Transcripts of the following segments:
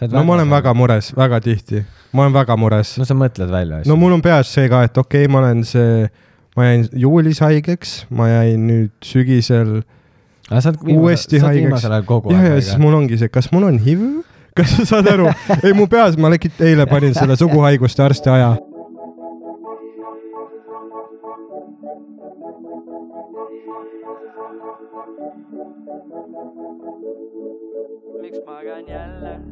no ma olen väga mures, väga tihti, ma olen väga mures. No sa mõtled välja asju. No mul on peas see ka, et okei okay,, ma olen see, ma jäin juulis haigeks, ma jäin nüüd sügisel aga sa oled uuesti sa oled haigeks. ja, aeg ja siis mul ongi see, kas mul on HIV, kas sa saad aru, ei mu peas, ma legit eile panin selle suguhaiguste arsti aja. miks magan jälle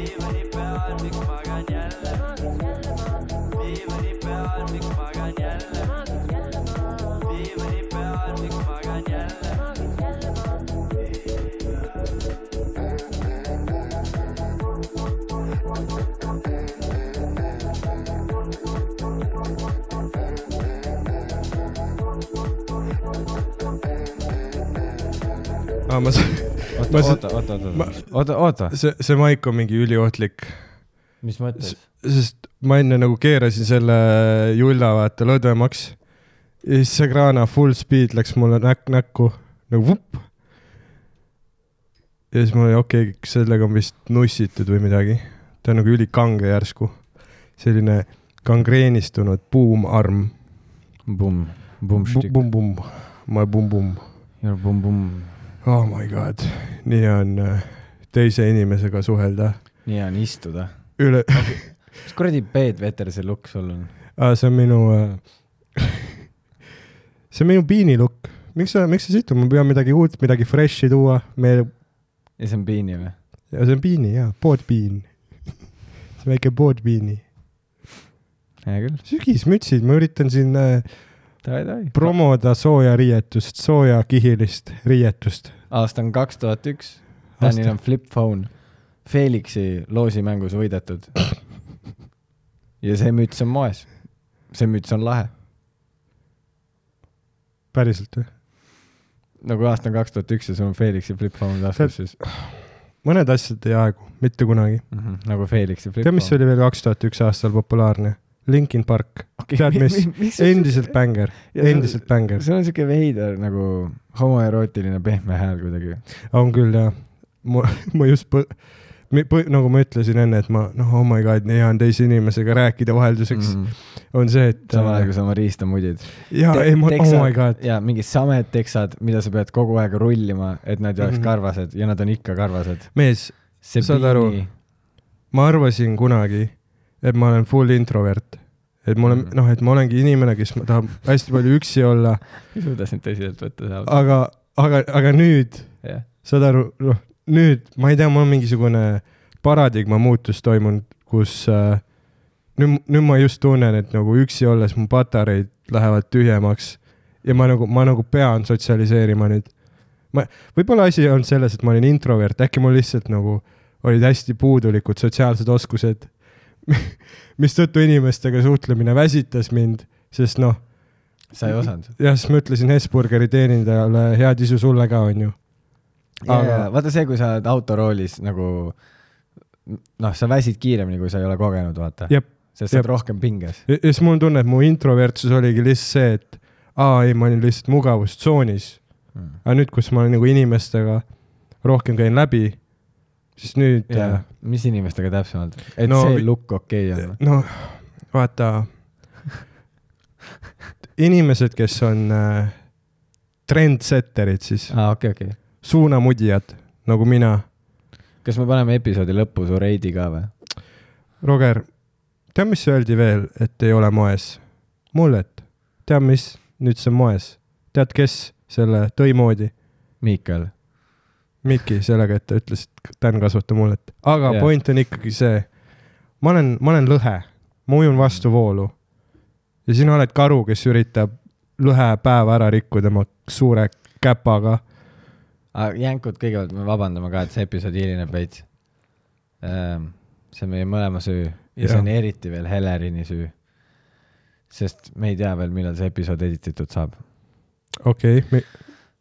Diivani peal, oota, oota, oota, oota, oota, oota, see, see maik on mingi üliohtlik, mis mõttes? sest ma enne nagu keerasin selle julla vaata lõdvemaks ja siis see kraana full speed läks mulle näkk näkku nagu vupp. ja siis mul oli okei okay,, sellega on vist nussitud või midagi. ta on nagu ülikange järsku, selline gangreenistunud buumarm. Pumm, pumm, Pumm-pumm, ma pumm-pumm. pumm, pumm. Oh my god, nii on äh, teise inimesega suhelda. nii on istuda. üle, mis kuradi Peet see lukk sul on? see on minu äh, see on minu piinilukk. miks sa, miks sa situd, ma pean midagi uut, midagi fresh'i tuua, me, ja see on piini või? ja see on piini jaa, poodpiin. see on väike poodpiini. hea küll. sügismütsid, ma üritan siin äh. Promoda sooja riietust, sooja kihilist riietust. aasta on kaks tuhat üks. Danil on flip phone. Felixi loosimängus võidetud. ja see müts on moes. see müts on lahe. päriselt või? nagu aasta on kaks tuhat üks ja sul on Felixi flip phone taskus, siis mõned asjad ei aegu, mitte kunagi. mm -hmm, nagu Felixi flip tead, mis oli veel kaks tuhat üks aastal populaarne? Linkin Park, tead mis? endiselt bängar, endiselt bängar. sul on siuke veider nagu homoerootiline pehme hääl kuidagi. on küll jah, ma, ma just põ-, põ-, nagu ma ütlesin enne, et ma noh, oh my god, hea on teise inimesega rääkida vahelduseks mm, -hmm. on see, et samal ajal, kui sa oma riista mudid. jaa, ei ma, oh my god, ja mingid samed teksad, mida sa pead kogu aeg rullima, et nad ei oleks Mhm. karvased ja nad on ikka karvased. mees, Saad aru? piini, ma arvasin kunagi, et ma olen full introvert. Et ma olen Mhm. noh, et ma olengi inimene, kes tahab hästi palju üksi olla, ei suuda sind tõsiselt võtta seal. aga, aga, aga nüüd jah, saad aru, noh, nüüd ma ei tea, mul on mingisugune paradigma muutus toimunud, kus äh, nüüd, nüüd ma just tunnen, et nagu üksi olles mu patareid lähevad tühjemaks ja ma nagu, ma nagu pean sotsialiseerima nüüd. ma, võib-olla asi on selles, et ma olin introvert, äkki mul lihtsalt nagu olid hästi puudulikud sotsiaalsed oskused, mistõttu inimestega suhtlemine väsitas mind, sest noh, sa ei osanud. jah, siis ma ütlesin Hesburgeri teenindajale head isu sulle ka, onju. aga vaata see, kui sa oled autoroolis nagu noh, sa väsid kiiremini, kui sa ei ole kogenud, vaata. sest sa oled rohkem pinges. ja siis mul on tunne, et mu introvertsus oligi lihtsalt see, et aa ei, ma olin lihtsalt mugavustsoonis. aga nüüd, kus ma olen nagu inimestega rohkem käin läbi, siis nüüd äh,, mis inimestega täpsemalt, et No see lukk okei okay on? noh, vaata, inimesed, kes on äh, trendsetterid siis, aa, okei, okei. suunamudijad nagu mina. kas me paneme episoodi lõppu su reidi ka või? Roger, tead, mis öeldi veel, et ei ole moes? mullet. tead, mis nüüd see moes? tead, kes selle tõi moodi? Miikal. Miki sellega, et ta ütles, et Dan kasvata mullet. aga yeah. point on ikkagi see, ma olen, ma olen lõhe, ma ujun vastu voolu. ja sina oled karu, kes üritab lõhe päeva ära rikkuda oma suure käpaga. jänkud, kõigepealt me vabandame ka, et see episood hilineb veits. Ähm, see on meie mõlema süü ja Jah. see on eriti veel Helerini süü. sest me ei tea veel, millal see episood edititud saab. okei okay,,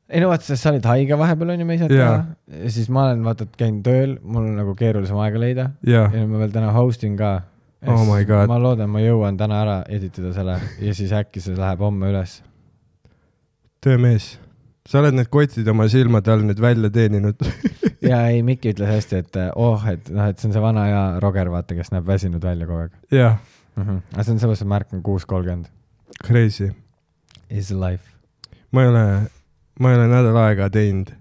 ei no vaata, sest sa olid haige vahepeal onju, me ei saanud Jaa. teha. ja siis ma olen vaata, et käin tööl, mul on nagu keerulisem aega leida jaa ja, ma veel täna host in ka. Oh ma loodan, ma jõuan täna ära editada selle ja siis äkki see läheb homme üles. töömees. sa oled need kotid oma silmade all nüüd välja teeninud. ja ei, Mikki ütles hästi, et oh, et noh, et see on see vana hea Roger, vaata, kes näeb väsinud välja kogu aeg jah, mm. -hmm. aga see on sellepärast, et märk on kuus kolmkümmend. crazy. Is life. ma ei ole, ma ei ole nädal aega teinud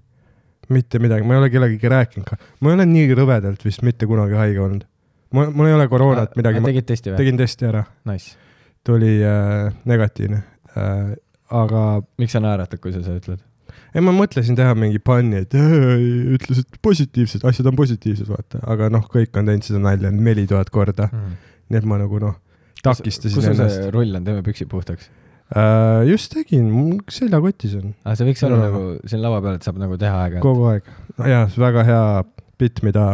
mitte midagi, ma ei ole kellegagi rääkinud ka. ma ei ole nii rõvedalt vist mitte kunagi haige olnud. mul, mul ei ole koroonat midagi, ma tegid testi või? tegin testi ära, Nice. tuli äh, negatiivne äh,. aga miks sa naeratad, kui sa seda ütled? ei, ma mõtlesin teha mingi panni, et äh, ütles, et positiivsed, asjad on positiivsed, vaata, aga noh, kõik on teinud seda nalja neli tuhat korda, nii et ma nagu noh, takistasin kus sul ennast see. rull on, teeme püksid puhtaks. Uh, just tegin, mul seljakotis on aga see võiks olla No. nagu siin laua peal, et saab nagu teha aega. kogu aeg. jaa, väga hea bitt, mida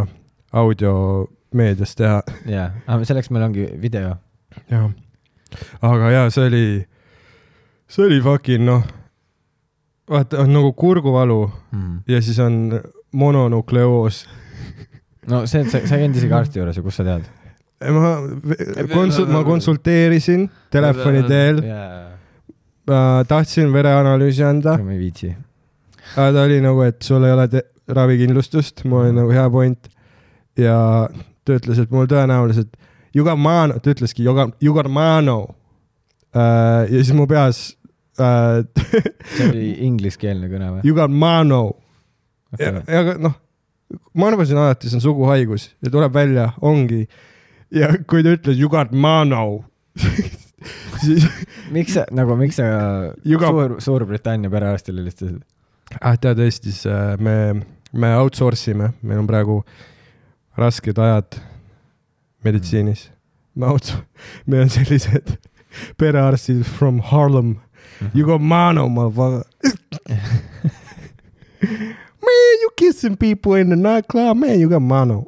audiomeedias teha. jaa, aga selleks meil ongi video. jah, aga jaa, see oli, see oli fucking noh, vaata, on nagu kurguvalu ja siis on mononukleoos. no see, et sa, sa ei käinud isegi arsti juures ju, kust sa tead? ma konsul-, ma konsulteerisin telefoni teel, tahtsin vereanalüüsi anda, ma ei viitsi. aga ta oli nagu, et sul ei ole te- ravikindlustust, mul oli nagu hea point. ja ta ütles, et mul tõenäoliselt, you got mano, ta ütleski you got, you got mano. ja siis mu peas uh, see oli ingliskeelne kõne või? you got mano. ja, aga noh, ma arvasin alati, see on suguhaigus ja tuleb välja, ongi. ja kui ta ütles you got mano, siis miks sa nagu, miks sa Juga- Suur, Suurbritannia perearstile helistasid? ah, tead Eestis äh, me, me outsource ime, meil on praegu rasked ajad meditsiinis. me outs-, meil on sellised perearstid from Harlem, you got mano, motherfucker. Man, you kissing people in the nightclub, man, you got mano.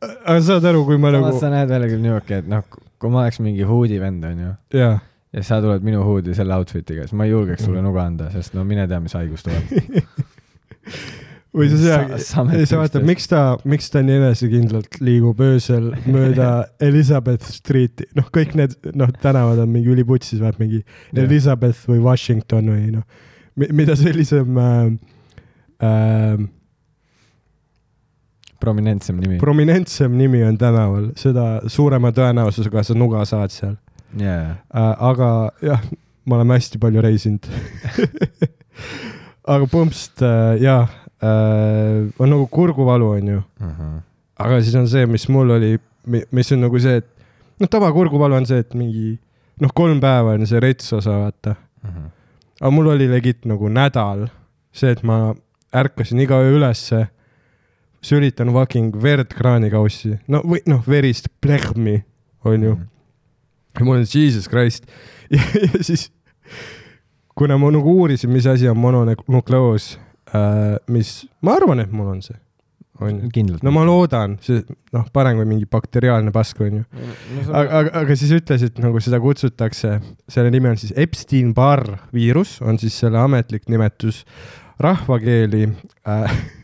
Aga saad aru, kui ma nagu, sa näed välja küll niuke, et noh, kui ma oleks mingi huudi vend, onju, ja sa tuled minu huudi selle outfit'iga, siis ma ei julgeks sulle nuga anda, sest no mine tea, mis haigus tuleb. või sa samet ei sa vaata, miks ta, miks ta nii enesekindlalt liigub öösel mööda Elizabeth Street'i, noh, kõik need, noh, tänavad on mingi üliputsis, vaat mingi Jah. Elizabeth või Washington või noh, mida sellisem äh, äh, prominentsem nimi. prominentsem nimi on tänaval, seda suurema tõenäosusega sa nuga saad seal jaa, äh,. aga jah, me oleme hästi palju reisinud. aga pumpst äh, jaa äh,, on nagu kurguvalu, onju aga siis on see, mis mul oli, mis on nagu see, et noh, tavakurguvalu on see, et mingi noh, kolm päeva on see rets osa, vaata. aga mul oli legit nagu nädal see, et ma ärkasin iga öö ülesse, sülitan fucking verd kraanikaussi, no või noh, verist plehmi, onju. ja mul on jesus christ ja, ja siis, kuna ma nagu uurisin, mis asi on mononukleoos äh,, mis, ma arvan, et mul on see, onju. no ma loodan, see noh, parem kui mingi bakteriaalne pask onju. aga, aga, aga siis ütles, et nagu seda kutsutakse, selle nimi on siis Epstein-Barr viirus, on siis selle ametlik nimetus rahvakeeli äh,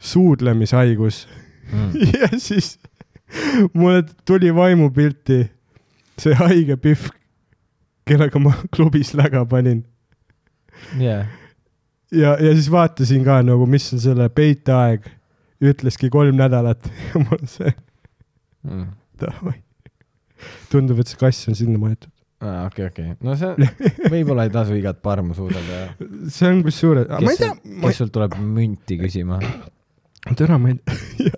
suudlemishaigus Mm. ja siis mulle tuli vaimupilti see haige pihv, kellega ma klubis läga panin jaa, ja, ja siis vaatasin ka nagu, mis on selle peiteaeg, ütleski kolm nädalat ja mul see, Mm. davai. tundub, et see kass on sinna maetud. okei, okei, no see, võib-olla ei tasu igat parmu suudelda see on kusjuures, ma ei tea, kes sult tuleb münti küsima. Täna ma ei tea.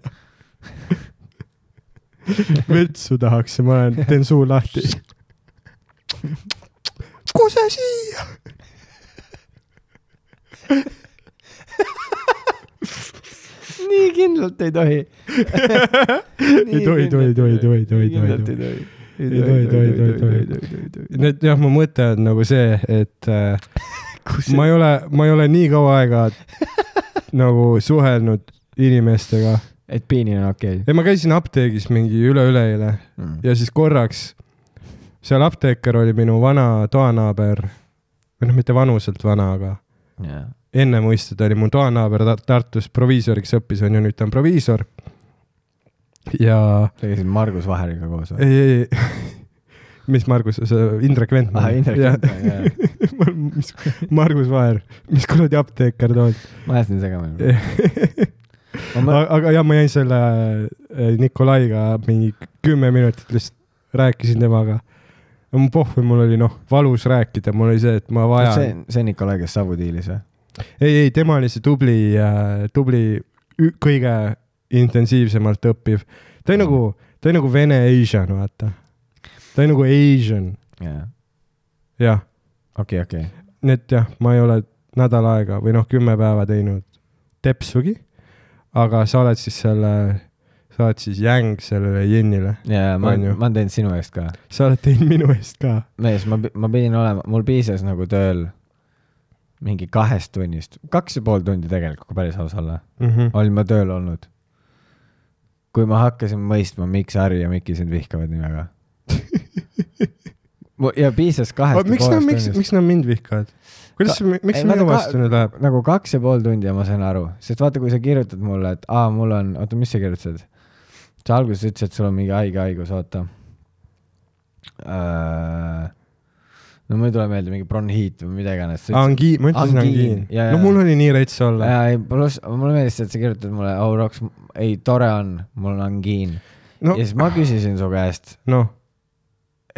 vetsu tahaks ja ma olen, teen suu lahti. kuse siia. nii kindlalt ei tohi. ei tohi, tohi, tohi, tohi, tohi, tohi, tohi. ei tohi, tohi, tohi, tohi. nüüd jah, mu mõte on nagu see, et äh, ma ei ole, ma ei ole nii kaua aega nagu suhelnud inimestega. et piinil on okei ei, ma käisin apteegis mingi üle-üleeile mm.. ja siis korraks seal apteeker oli minu vana toanaaber, või noh, mitte vanuselt vana, aga Yeah. enne mõista ta oli mu toanaaber Ta- Tartus proviisoriks õppis, on ju, nüüd ta on proviisor. ja sa käisid Margus Vaheriga koos või? ei, ei, ei, mis Margus, see Indrek Ventman. Ah, Indrek Ventman, mis, Margus Vaher, mis kuradi apteeker ta on? ma ajasin segamini. Ma aga aga jah, ma jäin selle äh, Nikolaiga mingi kümme minutit lihtsalt rääkisin temaga. mu pohhu, mul oli noh, valus rääkida, mul oli see, et ma see vajan,, see Nikolai, kes Savu diilis või? ei, ei, tema oli see tubli, tubli, kõige intensiivsemalt õppiv. ta oli nagu, ta oli nagu vene Asian, vaata. ta oli nagu Asian, jah. okei, okei. nii et jah, ma ei ole nädal aega või noh, kümme päeva teinud tepsugi. Aga sa oled siis selle, sa oled siis jäng sellele jennile. jaa, ma ma olen teinud sinu eest ka. sa oled teinud minu eest ka. mees, ma, ma pidin olema, mul piisas nagu tööl mingi kahest tunnist, kaks ja pool tundi tegelikult, kui päris aus olla, Mm -hmm. olin ma tööl olnud. kui ma hakkasin mõistma, miks Harri ja Miki sind vihkavad nii väga. ja piisas kahest miks nad, miks, miks nad mind vihkavad? Kuidas Ka-, miks see minu vaata, vastu nüüd läheb? nagu kaks ja pool tundi ja ma sain aru, sest vaata, kui sa kirjutad mulle, et aa, mul on, oota, mis sa kirjutasid? sa alguses ütlesid, et sul on mingi haige haigus, oota äh,. no mul ei tule meelde, mingi bronhiit või mida iganes. angiin, ma ütlesin Angiin, angiin. no mul oli nii rets olla. jaa, ei, pluss mulle meeldis, et sa kirjutad mulle, oh Roks, ei, tore on, mul on angiin no no.. ja siis ma küsisin su käest, noh,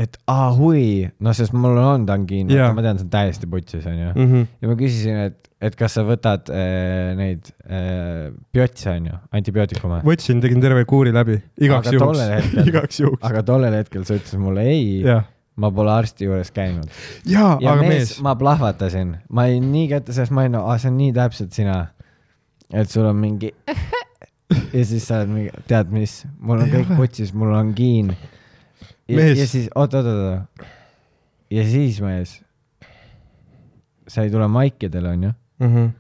et aa, hui, no sest mul on olnud angiin Jaa., ma tean, see on täiesti putsis, onju. mhm. ja ma küsisin, et, et kas sa võtad äh, neid äh, biotse, onju, antibiootikume. võtsin, tegin terve kuuri läbi, igaks juhuks igaks juhuks. aga tollel hetkel sa ütlesid mulle ei, jah, ma pole arsti juures käinud. jaa, ja aga mees, mees, ma plahvatasin, ma olin nii kätte, sest ma olin, aa, see on nii täpselt sina. et sul on mingi ja siis sa oled mingi, tead mis, mul on kõik putsis, mul on angiin. Ja, Mees. ja siis, oot, oot, oot, ja siis mees, sa ei tule maikidele, onju. Mhm,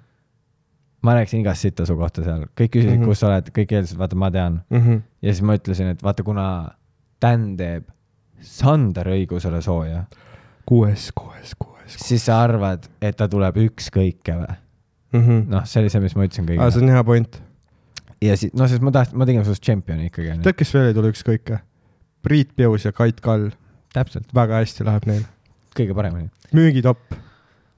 ma rääkisin igast sitta su kohta seal, kõik küsisid mm. -hmm. kus sa oled, kõik eeldasid, vaata, ma tean. mhm. ja siis ma ütlesin, et vaata, kuna Dan teeb Sander õigusele sooja, kuues, kuues, kuues. siis sa arvad, et ta tuleb ükskõike või? noh, noh, see oli see, mis ma ütlesin aa, see kõigile. on hea point. ja siis, no sest ma tahtsin, ma tegin sinust tšempioni ikkagi tead, kes veel ei tule ükskõik? Priit Pius ja Kait Kall, täpselt, väga hästi läheb neil. kõige paremini. müügitopp,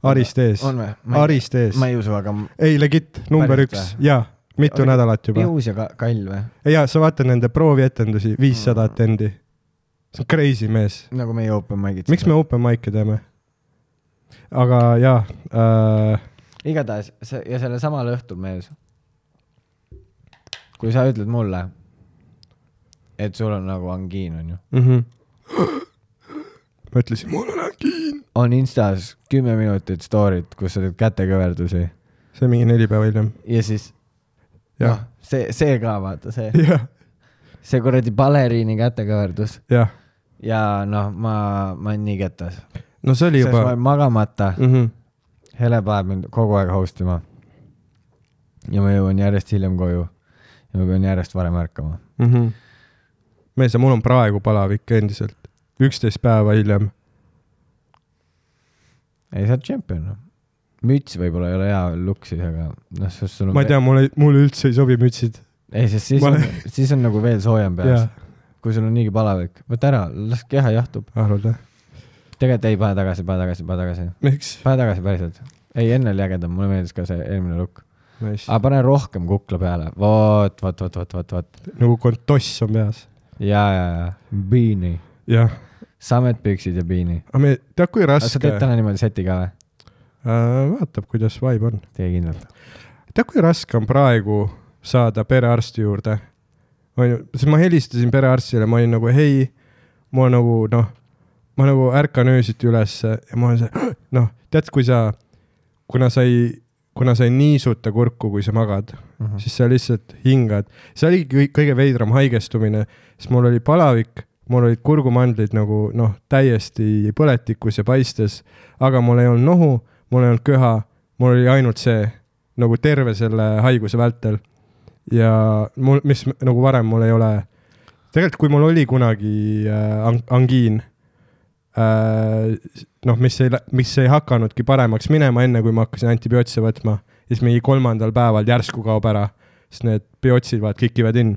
Arist ees, on või? Arist ees ma. ei usu, aga ei, legit, number Päriselt üks ja mitu Okei. nädalat juba. Pius ja Ka- Kall või? ja sa vaata nende proovietendusi, viissada Mm. atendi. see on crazy mees. nagu meie open mic'id. miks me open mic'e teeme? aga jaa äh,, igatahes see ja sellel samal õhtul mees, kui sa ütled mulle, et sul on nagu angiin onju, mm. -hmm. ma ütlesin, mul on angiin. on Instas kümme minutit story't, kus sa teed kätekõverdusi see mingi neli päeva hiljem. ja siis noh see, see ka vaata see, see kuradi baleriini kätekõverdus jah. ja noh, ma, ma olen nii kettas, no see oli juba magamata, mm. -hmm. Hele paneb mind kogu aeg host ima. ja ma jõuan järjest hiljem koju ja ma pean järjest varem ärkama. Mm -hmm. mees, mul on praegu palavik endiselt, üksteist päeva hiljem. ei, sa oled tšempion. müts võib-olla ei ole hea look siis, aga noh, sest sul on ma ei tea, mulle, mulle üldse ei sobi mütsid. ei, sest siis Ma on siis on nagu veel soojem peas jah, kui sul on niigi palavik, võta ära, las keha jahtub. arvad või? tegelikult ei, pane tagasi, pane tagasi, pane tagasi, pane tagasi päriselt. ei, enne oli ägedam, mulle meeldis ka see eelmine look. nice. aga pane rohkem kukla peale, vot, vot, vot, vot, vot, vot. nagu kontoss on peas. ja, ja, ja, beanie, jah, sametpüksid ja beanie. aga me, tead kui sa raske teed, täna niimoodi seti ka või? äh, vaatab, kuidas vibe on. tee kindlalt. tead, kui raske on praegu saada perearsti juurde? onju, sest ma helistasin perearstile, ma olin nagu hei, ma nagu noh, ma nagu ärkan öösiti ülesse ja ma olen see, noh, tead, kui sa, kuna sa ei, kuna sa ei niisuta kurku, kui sa magad, Mhm. siis sa lihtsalt hingad. see oligi kõige veidram haigestumine, sest mul oli palavik, mul olid kurgumandlid nagu noh, täiesti põletikus ja paistes, aga mul ei olnud nohu, mul ei olnud köha, mul oli ainult see nagu terve selle haiguse vältel. ja mul, mis nagu varem mul ei ole, tegelikult kui mul oli kunagi äh, ang- angiin äh,, noh, mis ei, mis ei hakanudki paremaks minema, enne kui ma hakkasin antibiootse võtma, siis mingi kolmandal päeval järsku kaob ära, sest need biotsid vaat kikivad in.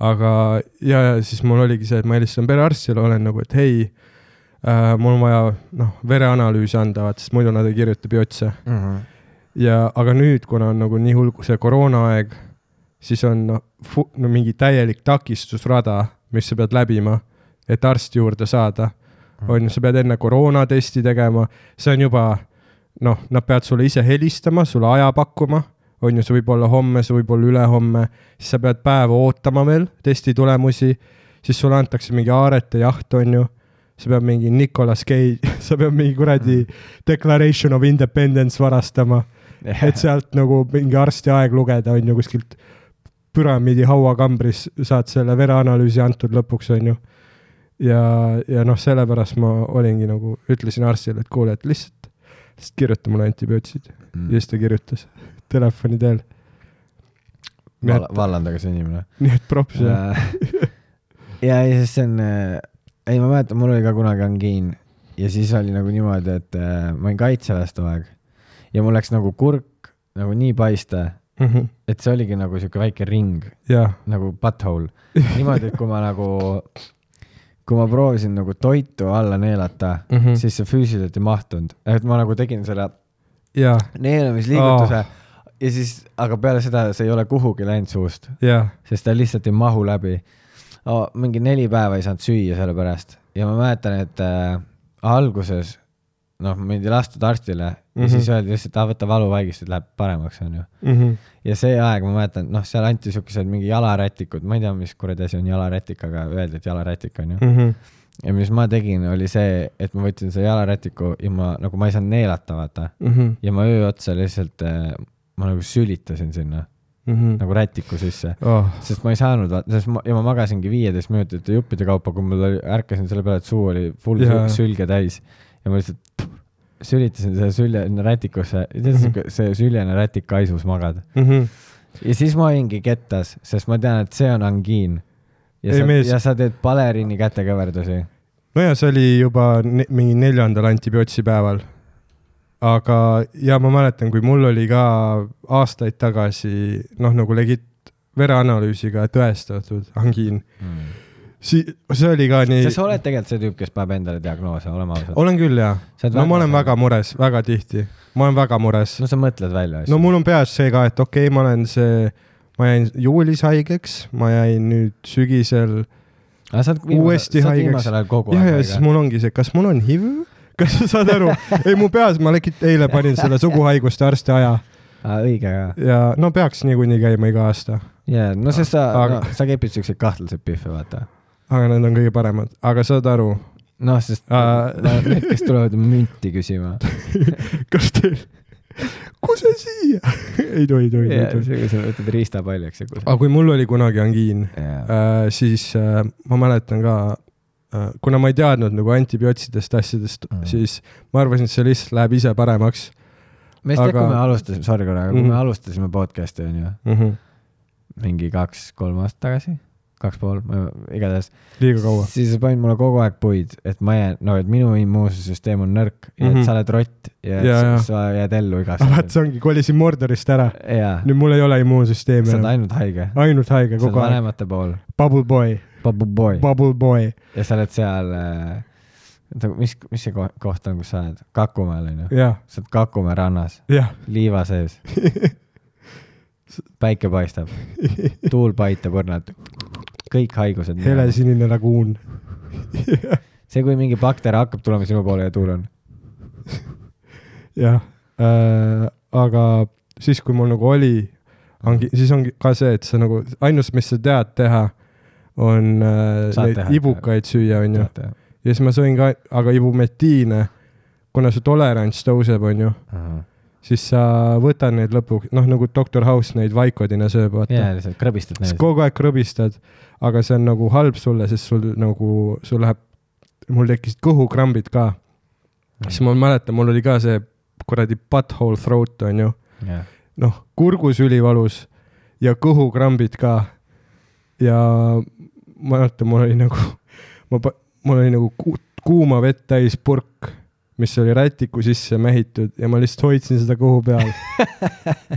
aga, ja, ja siis mul oligi see, et ma helistasin perearstile, olen nagu, et hei äh,, mul on vaja noh, vereanalüüsi anda, vaat sest muidu nad ei kirjuta biotse. ja, aga nüüd, kuna on nagu nii hull see koroonaaeg, siis on noh, fu- no mingi täielik takistusrada, mis sa pead läbima, et arsti juurde saada. on ju, sa pead enne koroonatesti tegema, see on juba noh, nad peavad sulle ise helistama, sulle aja pakkuma, on ju, see võib olla homme, see võib olla ülehomme, siis sa pead päeva ootama veel testi tulemusi, siis sulle antakse mingi aarete jaht, on ju, sa pead mingi Nicolas Cage, sa pead mingi kuradi Declaration of Independence varastama, et sealt nagu mingi arsti aeg lugeda, on ju, kuskilt püramiidi hauakambris saad selle vereanalüüsi antud lõpuks, on ju. ja, ja noh, sellepärast ma olingi nagu, ütlesin arstile, et kuule, et lihtsalt, lihtsalt kirjuta mulle antibiootsid Mm. ja siis ta kirjutas telefoni teel. Val-, vallandage see inimene. nii et props ja, ja, ja siis see on, ei ma mäletan, mul oli ka kunagi angiin ja siis oli nagu niimoodi, et äh, ma olin kaitseväes too aeg ja mul läks nagu kurk nagu nii paiste, Mhm. et see oligi nagu siuke väike ring nagu butthole. niimoodi, et kui ma nagu, kui ma proovisin nagu toitu alla neelata mm. -hmm. siis see füüsiliselt ei mahtunud, et ma nagu tegin selle ja, neelamisliigutuse oh. ja siis, aga peale seda see ei ole kuhugi läinud suust, ja, sest ta lihtsalt ei mahu läbi oh,. mingi neli päeva ei saanud süüa selle pärast ja ma mäletan, et äh, alguses noh, mind ei lastud arstile mm -hmm. Mhm. ja siis öeldi lihtsalt, et võta valuvaigistid, läheb paremaks, onju. Mhm. ja see aeg ma mäletan, noh, seal anti siukesed mingi jalarätikud, ma ei tea, mis kuradi asi on jalarätik, aga öeldi, et jalarätik onju. Mhm. ja mis ma tegin, oli see, et ma võtsin selle jalarätiku ja ma nagu ma ei saanud neelata, vaata. ja ma öö otsa lihtsalt, ma nagu sülitasin sinna nagu rätiku sisse, Mhm. oh, sest ma ei saanud, sest ma ja ma magasingi viieteist minutit juppide kaupa, kui oli, ärkasin selle peale, et suu oli full yeah. sülge täis ja ma lihtsalt sülitasin selle sülje rätikusse, tead Mhm. siuke, see süljene rätik kaisus magad Mhm. ja siis ma olingi kettas, sest ma tean, et see on angiin. ja sa, ja sa teed baleriini kätekõverdusi. no ja see oli juba ne mingi neljandal antibiootsi päeval. aga, ja ma mäletan, kui mul oli ka aastaid tagasi noh, nagu legit vereanalüüsiga tõestatud angiin, si-, see oli ka nii. sa oled tegelikult see tüüp, kes paneb endale diagnoose, oleme ausad. olen küll oled no ma väga olen see- väga mures, väga tihti, ma olen väga mures no sa mõtled välja asju no mul on peas see ka, et okei okay,, ma olen see, ma jäin juulis haigeks, ma jäin nüüd sügisel aga sa oled uuesti haigeks. ja, ja siis mul ongi see, kas mul on HIV? kas sa saad aru? ei, mu peas, ma legit eile panin selle suguhaiguste arsti aja ah,. õige ka. ja no peaks niikuinii käima iga aasta, jaa, no sest sa Aga- no,, sa kepid siukseid kahtlaseid pihve, vaata. Aga need on kõige paremad, aga saad aru, noh, sest no, need, kes tulevad münti küsima. kas teil, kuse siia ei tohi, tohi, jaa, tohi. see, kui sa võtad riistapaljaks ja kus. aga kui mul oli kunagi angiin, jaa, äh, siis äh, ma mäletan ka äh,, kuna ma ei teadnud nagu antibiootsidest asjadest Mm. mm., siis ma arvasin, et see lihtsalt läheb ise paremaks me just aga- kui me alustasime, sorry korra, aga kui Mhm. me alustasime podcast'i onju, mm. -hmm. mingi kaks-kolm aastat tagasi, kaks pool, igatahes, liiga kaua. siis sa panid mulle kogu aeg puid, et ma jään, no et minu immuunsüsteem on nõrk ja Mhm. et sa oled rott ja, Ja, ja. sa jääd ellu igast aga vaat see ongi, kolisin Mordorist ära, nüüd mul ei ole immuunsüsteemi sa oled ainult haige, ainult haige kogu aeg, vanemate pool, bubble boy, babu boy. Bubble boy, ja sa oled seal äh,, mis, mis see ko- koht on, kus sa oled, Kakumäel onju, jah, sa oled Kakumäe rannas, liiva sees, päike paistab, tuul paitab õrnalt, kõik haigused. helesinine laguun. see, kui mingi bakter hakkab tulema sinu poole ja tuul on. jah äh,, aga siis, kui mul nagu oli, ongi, siis ongi ka see, et sa nagu ainus, mis sa tead teha, on äh, Saad neid teha, ibukaid süüa, onju. ja siis ma sõin ka, aga ibumetiine, kuna su tolerants tõuseb, onju, siis sa võtad neid lõpuks, noh nagu doktor House neid Vaikodina sööb, vaata jaa, lihtsalt krõbistad nees. kogu aeg krõbistad, aga see on nagu halb sulle, sest sul nagu, sul läheb, mul tekkisid kõhukrambid ka. siis ma mäletan, mul oli ka see kuradi butthole throat onju, jah, noh, kurgus ülivalus ja kõhukrambid ka. ja ma mäletan, mul oli nagu, ma, mul oli nagu ku, kuuma vett täis purk, mis oli rätiku sisse mähitud ja ma lihtsalt hoidsin seda kõhu peal.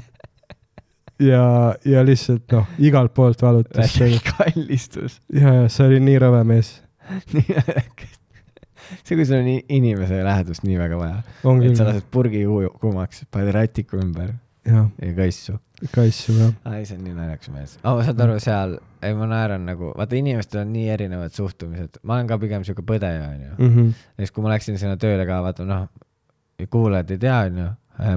ja, ja lihtsalt noh, igalt poolt valutas. kallistus. ja, ja see oli nii rõve mees. see, kui sul on inimese lähedust nii väga vaja, et sa lased purgi kuu- kuumaks, paned rätiku ümber ja kaisu. ikka asju jah. ai, see on nii naljakas mees. oh, saad aru, seal, ei ma naeran nagu, vaata inimestel on nii erinevad suhtumised, ma olen ka pigem siuke põdeja, onju. Mhm. näiteks kui ma läksin sinna tööle ka, vaata noh, kuulajad ei tea, onju,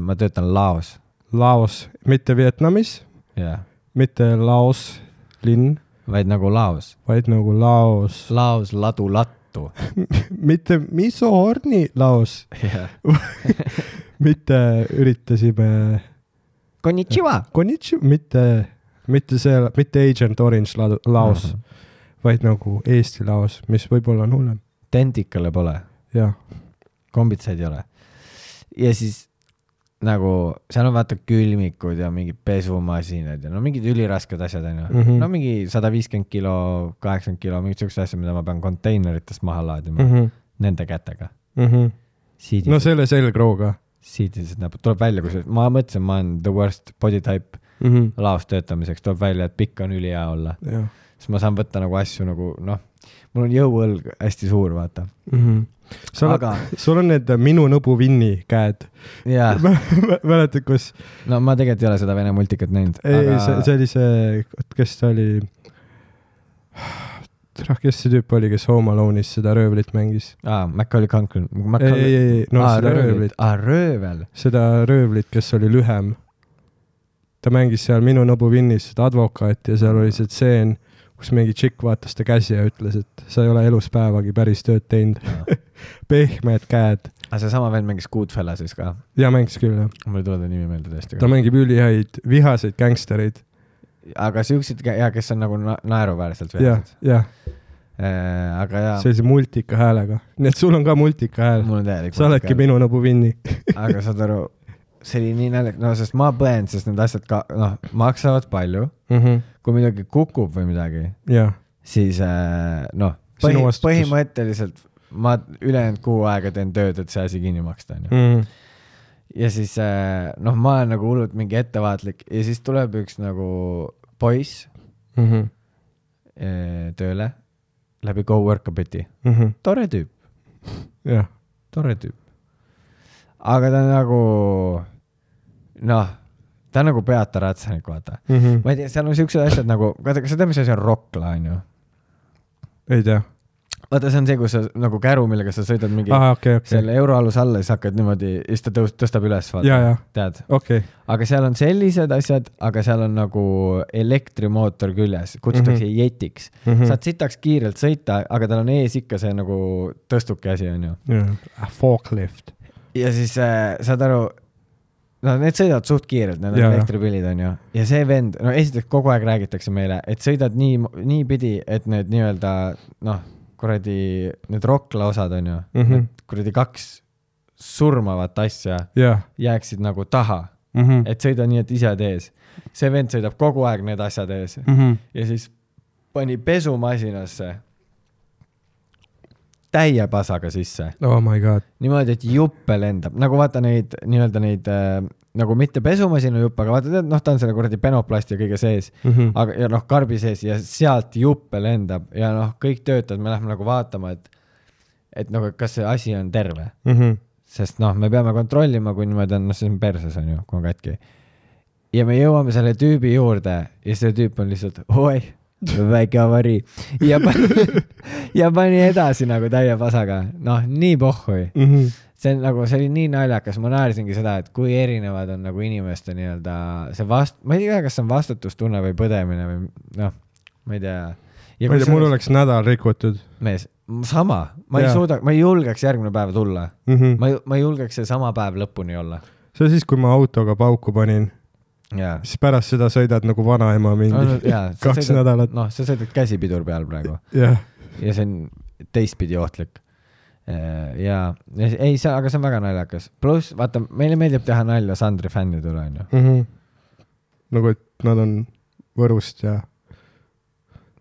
ma töötan Laos, Laos, mitte Vietnamis, jah, mitte Laos linn, vaid nagu Laos. vaid nagu Laos, Laos ladu lattu. mitte Misoorni Laos, jah. mitte üritasime Konnichiwa. Konnichi, mitte, mitte see, mitte Agent Orange la- Laos, Mhm. vaid nagu Eesti Laos, mis võib-olla on hullem. Tentikale pole, jah, kombitsaid ei ole. ja siis nagu seal on vaata külmikud ja mingid pesumasinad ja no mingid ülirasked asjad onju mm. -hmm. no mingi sada viiskümmend kilo, kaheksakümmend kilo, mingid siuksed asjad, mida ma pean konteineritest maha laadima mm mm. -hmm. -hmm. nende kätega. Mm -hmm. siidised no no,, selle selgrooga siidised näpud, tuleb välja, kui ma mõtlesin, ma olen the worst body type mm. -hmm. laos töötamiseks, tuleb välja, et pikk on ülihea olla, siis ma saan võtta nagu asju nagu noh, mul on jõuõlg hästi suur, vaata. mm -hmm. sul Aga- sul on need minu nõbu Winni käed. mäletad, kus, no ma tegelikult ei ole seda vene multikat näinud, ei aga..., see, see oli see, kes ta oli, tere, kes see tüüp oli, kes Home Alone'is seda röövlit mängis? aa, Macaulay Culkin. ei, ei, ei, no aa, seda röövlit röövlit,, aa, röövel. seda röövlit, kes oli lühem. ta mängis seal Minu nõbu Winnis seda advokaati ja seal oli see tseen, kus mingi tšikk vaatas ta käsi ja ütles, et sa ei ole elus päevagi päris tööd teinud. pehmed käed. aga seesama vend mängis Goodfellasis ka, ja mängis küll jah. mul ei tule ta nimi meelde tõesti ta. mängib ülihäid vihaseid gängstereid. Aga siuksed, jaa, kes on nagu na naeruväärselt jah, vihased. jah, aga jaa, sellise multika häälega. nii et sul on ka multika hääl. mul on täielik. sa oledki. minu nõbu Winni. aga saad aru, see oli nii naljakas, no sest ma põen, sest need asjad ka, noh, maksavad palju. kui midagi kukub või midagi, jah, siis äh, noh, põhi, põhimõtteliselt ma ülejäänud kuu aega teen tööd, et see asi kinni maksta, onju. Ja siis äh, noh, ma olen nagu hullult mingi ettevaatlik ja siis tuleb üks nagu poiss Mhm. äh, tööle läbi Coworkabiti, Mhm. tore tüüp, jah, tore tüüp. aga ta nagu noh, ta on nagu peata ratsanik, vaata. Mhm. ma ei tea, seal on siuksed asjad nagu, kas sa tead, mis asi on rokkla, onju? ei tea. vaata, see on see, kus sa nagu käru, millega sa sõidad mingi aa, okei, okei. selle euroaluse alla, siis hakkad niimoodi, siis ta tõus-, tõstab üles, ja, vaata ja, tead. okei, aga seal on sellised asjad, aga seal on nagu elektrimootor küljes, kutsutakse mm. -hmm. jetiks mm. -hmm. saad sitaks kiirelt sõita, aga tal on ees ikka see nagu tõstuke asi, onju. forklift. ja siis äh, saad aru, no need sõidavad suht kiirelt, need on elektripillid, onju. ja see vend, no esiteks kogu aeg räägitakse meile, et sõidad nii, niipidi, et need nii-öelda noh, kuradi need rokkla osad onju mm, Mhm. -hmm. need kuradi kaks surmavat asja jah, jääksid nagu taha, Mhm. et sõida nii, et ise oled ees. see vend sõidab kogu aeg need asjad ees Mhm. ja siis pani pesumasinasse täie pasaga sisse, oh my god. niimoodi, et juppe lendab, nagu vaata neid nii-öelda neid äh, nagu mitte pesumasina juppe, aga vaata tead, noh, ta on selle kuradi penoplasti kõige sees, Mhm. aga ja noh, karbi sees ja sealt juppe lendab ja noh, kõik töötajad, me lähme nagu vaatama, et et nagu, kas see asi on terve, Mhm. sest noh, me peame kontrollima, kui niimoodi on, noh, siis on perses on ju, kui on katki. ja me jõuame selle tüübi juurde ja see tüüp on lihtsalt, oi, väike avarii ja pani, ja pani edasi nagu täie pasaga, noh, nii pohhui Mhm. See on nagu, see oli nii naljakas, ma naersingi seda, et kui erinevad on nagu inimeste nii-öelda see vast-, ma ei tea, kas see on vastutustunne või põdemine või noh, ma ei tea. ma ei tea, mul oleks nädal rikutud mees, sama, ma ei Jaa. suuda, ma ei julgeks järgmine päev tulla, mm. -hmm. ma ei, ma ei julgeks seesama päev lõpuni olla. see oli siis, kui ma autoga pauku panin, jaa. siis pärast seda sõidad nagu vanaema mingi jaa, kaks nädalat. noh, sa sõidad käsipidur peal praegu ja see on teistpidi ohtlik. ja, ei see, aga see on väga naljakas, pluss vaata, meile meeldib teha nalja Sandri fännide üle onju. mm. -hmm. nagu, et nad on Võrust ja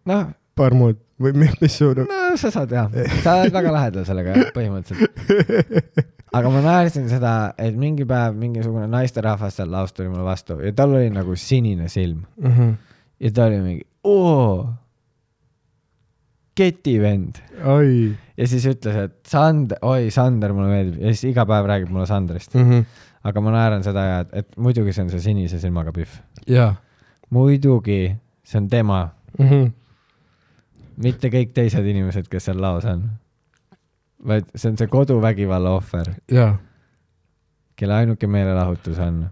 noh, Parmud või mis, mis su no sa saad jah, sa oled väga lähedal sellega jah, põhimõtteliselt. aga ma naersin seda, et mingi päev mingisugune naisterahvas seal laus tuli mulle vastu ja tal oli nagu sinine silm mm. -hmm. ja ta oli mingi, oo, ketivend oi ja siis ütles, et Sand-, oi Sander mulle meeldib ja siis iga päev räägib mulle Sandrist, mm. -hmm. aga ma naeran seda ja et, et muidugi see on see sinise silmaga Pihv, jaa muidugi see on tema, mm. -hmm. mitte kõik teised inimesed, kes seal laos on, vaid see on see koduvägivalla ohver, jaa, kelle ainuke meelelahutus on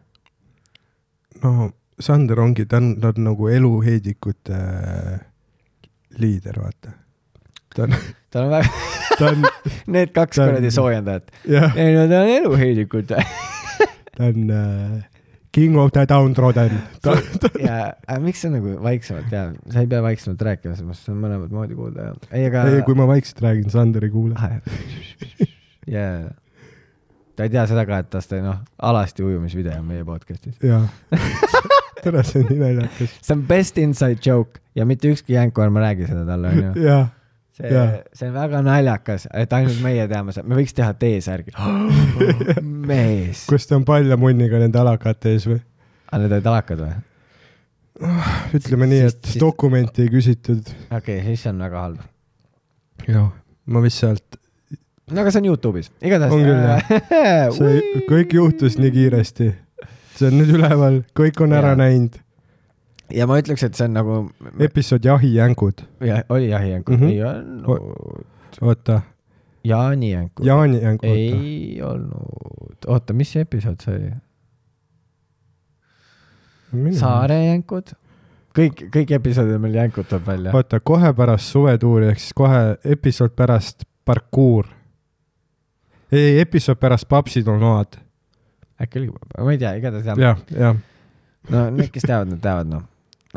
no Sander ongi, ta on, ta on nagu eluheidikute äh, liider, vaata. Ta on, tal on väga, ta on, need kaks kuradi soojendajat. jah, ei no ta on eluheidikut ta on äh, king of the downtrodden. ta, ta, ja äh, miks sa nagu vaiksemalt ja sa ei pea vaiksemalt rääkima, see on mõlemat moodi kuulda ja ei, aga ei, kui ma vaikselt räägin, Sander ei kuule. jaa, ta ei tea seda ka, et tast noh, alasti ujumisvideo on meie podcast'is. jaa. tere, see on nii naljakas. see on best inside joke ja mitte ükski jänkuarm ei räägi seda talle onju. jaa, see see on väga naljakas, et ainult meie teame seda, me võiks teha T-särgi. mees. kus ta on palja munniga nende alakate ees või? aga need olid alakad või? ütleme nii, et siis- dokumenti ei küsitud. okei okay,, siis see on väga halb. jah, ma vist sealt, no aga see on Youtube'is, igatahes. On küll, jah. see kõik juhtus nii kiiresti. see on nüüd üleval, kõik on ära Jaa. näinud. Ja ma ütleks, et see on nagu, episood Jahijängud, oli jahijänk Mhm. mm, -hmm. ei olnud, oota, jaanijänk. jaanijäng, oota. ei olnud, oota, mis see episood see oli? saarejänkud, kõik, kõik episoodid meil jänkud tuleb välja. oota, kohe pärast suvetuuri ehk siis kohe episood pärast parkuur. ei, episood pärast Papsid on load. äkki oli, ma ei tea, igatahes jah. jah, jah. no need, kes teavad, need teavad noh.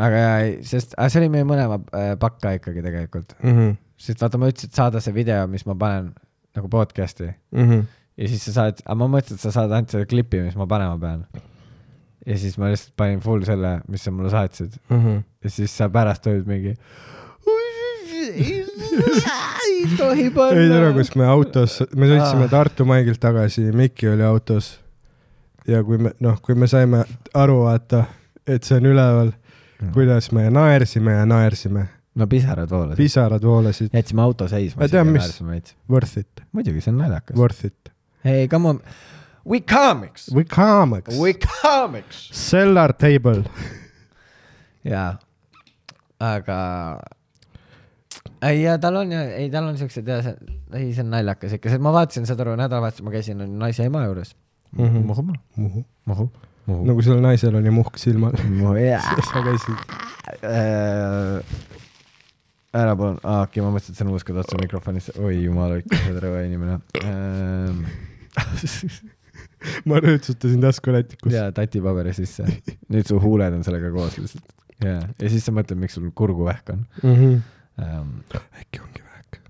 Aga jaa, sest, aga see oli meie mõlema äh, pakka ikkagi tegelikult, Mhm, sest vaata, ma ütlesin, et saada see video, mis ma panen nagu podcast'i mhm. ja siis sa saad, aga ma mõtlesin, et sa saad ainult selle klipi, mis ma panema pean. ja siis ma lihtsalt panin full selle, mis sa mulle saatsid ja siis sa pärast olid mingi. ei tohi panna. ei tere, kus me autos, me sõitsime. Tartu Maigilt tagasi, Mikki oli autos. ja kui me, noh, kui me saime aru, vaata, et see on üleval, kuidas me naersime ja naersime, no pisarad voolasid. pisarad voolasid, jätsime auto seisma. Ma tean, mis- worth it, muidugi, see on naljakas. worth it. ei, come on. We comics. We comics, We comics. sell our table. jaa, aga ei, ja tal on ja, ei, tal on siuksed ja see, ei, see on naljakas ikka, sest ma vaatasin seda aru nädalavahetusel, ma käisin naise ema juures. Mhm. muhu, muhu, muhu, muhu. nagu sellel naisel oli muhk silmal. muhu, jaa. sa käisid, Äh, ära palun, aa okei, ma mõtlesin, et see on uuskad otsa mikrofonisse, oi jumal sa oled rõve inimene ähm,. ma rõõtsutasin taskulätikus. ja tatipaberi sisse, nüüd su huuled on sellega koos lihtsalt. ja, ja siis sa mõtled, miks sul kurguvähk on ähm,. äkki ongi vähk.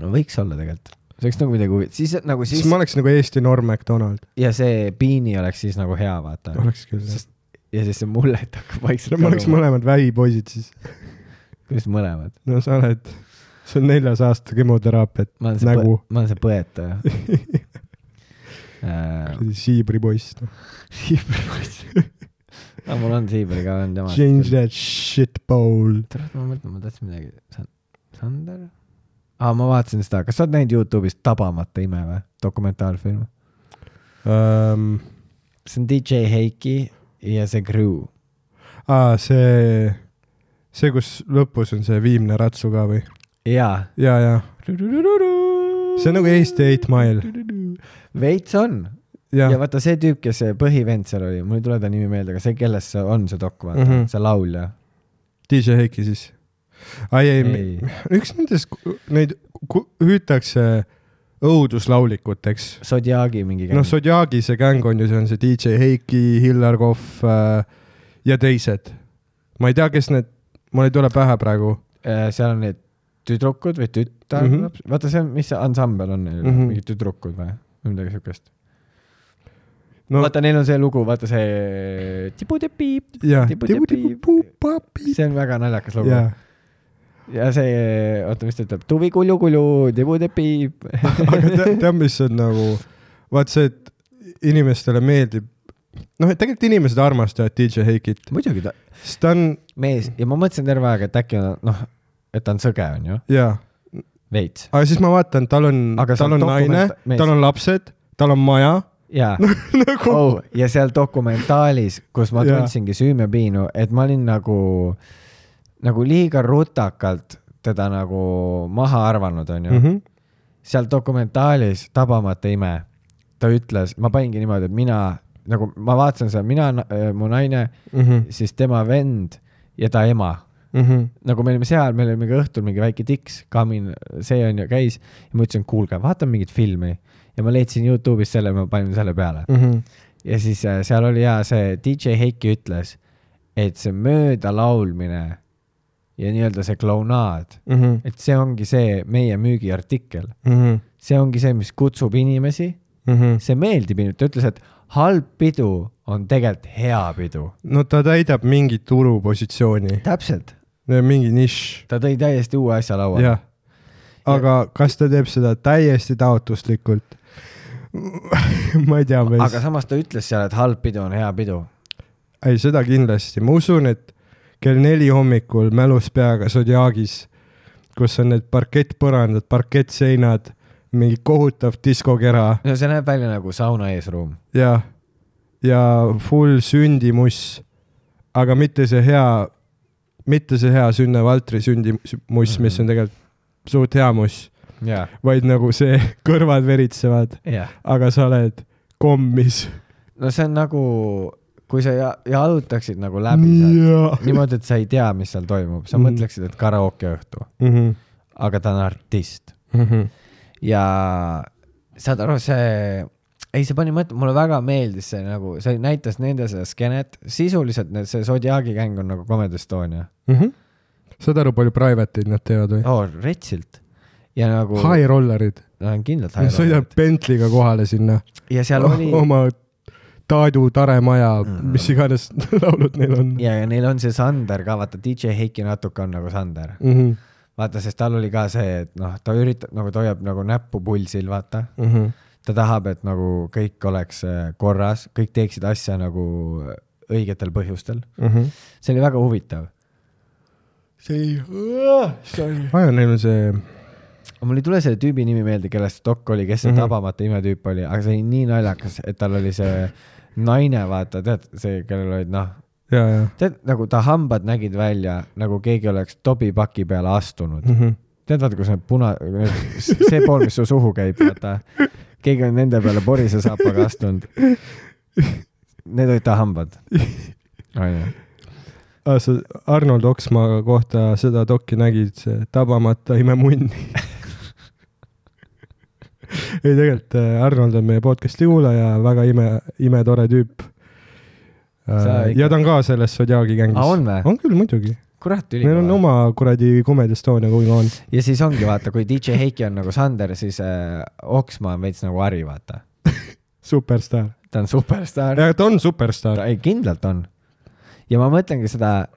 no võiks olla tegelikult, see oleks nagu midagi huvitavat, siis nagu siis siis ma oleks nagu Eesti Norm MacDonald, ja see piini oleks siis nagu hea, vaata. oleks küll jah. ja siis see mullet hakkab vaikselt no me oleks. mõlemad vähipoisid siis. kuidas mõlemad? no sa oled, see on neljas aasta kemoteraapiat nägu ma olen see põetaja äh,. kuradi siibripoiss. siibripoiss. aga mul on siibri ka, on tema. Change that shit bowl. tere, ma mõtlen, ma tahtsin midagi, Sander? aa, ma vaatasin seda, kas sa oled näinud Youtube'is Tabamata ime või, dokumentaalfilm? Um, see on DJ Heiki ja see crew. aa, see, see, kus lõpus on see viimne ratsu ka või? jaa. ja, ja see on nagu Eesti Eight Mile. veits on ja, ja, vaata see tüüp, kes see põhivend seal oli, mul ei tule ta nimi meelde, aga see, kellest see on, see dok, vaata mm. -hmm. see laulja. DJ Heiki siis. ai, ei, ei., üks nendest, neid hüütakse õuduslaulikuteks. Zodiaagi mingi noh, Zodiaagi see gäng on ju, see on see DJ Heiki, Hillar Kohv äh, ja teised. ma ei tea, kes need, mul ei tule pähe praegu. Äh, seal on need tüdrukud või tütar Mhm. mm, -hmm. vaata see mis see ansambel on neil mm, Mhm. -hmm. mingid tüdrukud või midagi siukest no vaata, neil on see lugu, vaata see tibudepiip, see on väga naljakas lugu jaa, ja see, oota, mis ta ütleb, tuvi kulju-kulju, tibudepiip. aga te- tead, mis on nagu, vaat see, et inimestele meeldib, noh, et tegelikult inimesed armastavad DJ Heikit, muidugi ta, sest ta on, mees. Ja ma mõtlesin terve aeg, et äkki on noh, et ta on sõge, onju, jaa, veits. aga siis ma vaatan, tal on, tal on on naine tal on lapsed, tal on maja, jaa. Nagu oh, ja seal dokumentaalis, kus ma tundsingi süümepiinu, et ma olin nagu, nagu liiga rutakalt teda nagu maha arvanud, onju mm. mm -hmm. seal dokumentaalis Tabamata ime, ta ütles, ma paningi niimoodi, et mina nagu ma vaatasin seda, mina, mu naine, Mm -hmm. siis tema vend ja ta ema Mm -hmm. nagu me olime seal, meil oli mingi õhtul mingi väike tiks, kamin, see on ju, käis ja ma ütlesin, kuulge, vaatame mingit filmi ja ma leidsin Youtube'is selle, ma panin selle peale Mm -hmm. ja siis äh, seal oli ja see DJ Heiki ütles, et see möödalaulmine ja nii-öelda see klounaad, Mm -hmm. et see ongi see meie müügiartikkel, Mm -hmm. see ongi see, mis kutsub inimesi, Mm -hmm. see meeldib inimestele, ta ütles, et halb pidu on tegelikult hea pidu. no ta täidab mingit turupositsiooni, täpselt, mingi nišš, ta tõi täiesti uue asja lauale. aga kas ta teeb seda täiesti taotluslikult? ma ei tea, aga. samas ta ütles seal, et halb pidu on hea pidu. ei, seda kindlasti, ma usun, et kell neli hommikul mälus peaga Zodiagis, kus on need parkettpõrandad, parkettseinad, mingi kohutav diskokera no see näeb välja nagu sauna eesruum. ja, ja full sündimuss, aga mitte see hea, mitte see hea Sünne Valtri sündimuss, mis on tegelikult suht hea muss, jaa, vaid nagu see kõrvad veritsevad, jah. aga sa oled kommis. no see on nagu, kui sa ja- jalutaksid nagu läbi sealt niimoodi, et sa ei tea, mis seal toimub, sa Mhm. mõtleksid, et karaokeõhtu, Mhm, aga ta on artist. Ja saad aru, see, ei, see pani mõtlema, mulle väga meeldis see nagu, see näitas nende seda skeenet, sisuliselt need, see Zodiaagi gäng on nagu Comedy Estonia. Saad aru, palju private'id nad teevad või? oh,, retsilt. Ja nagu High rollerid, no, on kindlalt nad sõidavad Bentley'ga kohale sinna. ja seal oli oma Taadu Tare maja Mm. mis iganes laulud neil on ja, ja neil on see Sander ka, vaata DJ Heiki natuke on nagu Sander, mm. -hmm. vaata, sest tal oli ka see, et noh, ta üritab nagu, ta hoiab nagu näppu pulsil, vaata Mm -hmm. ta tahab, et nagu kõik oleks äh, korras, kõik teeksid asja nagu õigetel põhjustel. Mm -hmm. see oli väga huvitav. see oli, sorry. aja, neil on see, mul ei tule selle tüübi nimi meelde, kellest dok oli, kes see mm. -hmm. tabamata imetüüp oli, aga see oli nii naljakas, et tal oli see naine, vaata, tead, see, kellel olid noh, tead nagu ta hambad nägid välja nagu keegi oleks tobipaki peale astunud mm. -hmm. tead, vaata, kus need puna, see pool, mis su suhu käib, vaata. keegi on nende peale porise saapaga astunud. Need olid ta hambad. onju. Ah, sa Arnold Oksmaa kohta seda dokki nägid, see tabamata imemunni ei, tegelikult äh, Arnold on meie podcast'i kuulaja, väga ime, imetore tüüp. Ikka- ja ta on ka selles Zodiaagi gängis. aa, on või? on küll muidugi, kurat, neil on oma kuradi Comedy Estonia kuigi on. ja siis ongi, vaata, kui DJ Heiki on nagu Sander, siis äh, Oksmaa on veits nagu Harri, vaata. superstaar. ta on superstaar. ta on superstaar. ei, kindlalt on. ja ma mõtlengi seda,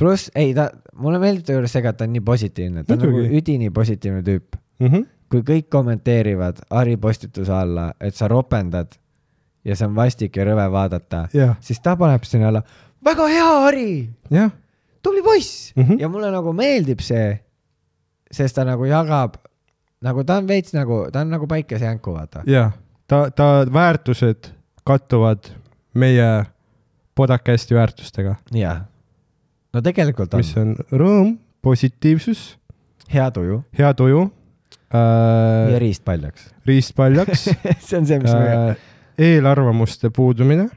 pluss, ei ta, mulle meeldib ta juures see et ta on nii positiivne, ta on Muidugi. nagu üdini positiivne tüüp. Mm -hmm. Kui kõik kommenteerivad Harri postituse alla, et sa ropendad ja see on vastik ja rõve vaadata, jah, siis ta paneb sinna alla, väga hea, Harri, jah, tubli poiss! Mm. -hmm. ja mulle nagu meeldib see, sest ta nagu jagab, nagu ta on veits nagu, ta on nagu päikesejänku, vaata. jah, ta, ta väärtused kattuvad meie podcast'i väärtustega, jah. no tegelikult on. Mis on rõõm, positiivsus, hea tuju. Hea tuju äh,, riist paljaks. riist paljaks see on see, mis me äh,, eelarvamuste puudumine,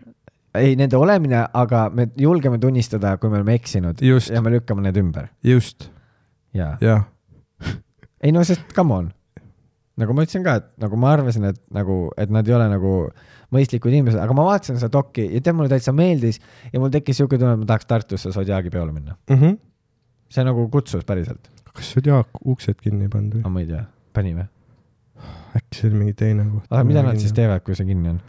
ei, nende olemine, aga me julgeme tunnistada, kui me oleme eksinud Just. ja me lükkame need ümber just, ja jah, ei no sest come on, nagu ma ütlesin ka, et nagu ma arvasin, et nagu, et nad ei ole nagu mõistlikud inimesed, aga ma vaatasin seda dokki ja tead, mulle täitsa meeldis ja mul tekkis siuke tunne, et ma tahaks Tartusse Zodiaagi peole minna. mm. -hmm. see nagu kutsus päriselt. kas Jaak uksed kinni ei pannud või? ma ei tea, pani või? äkki see oli mingi teine koht. aga mida nad siis? teevad, kui see kinni on?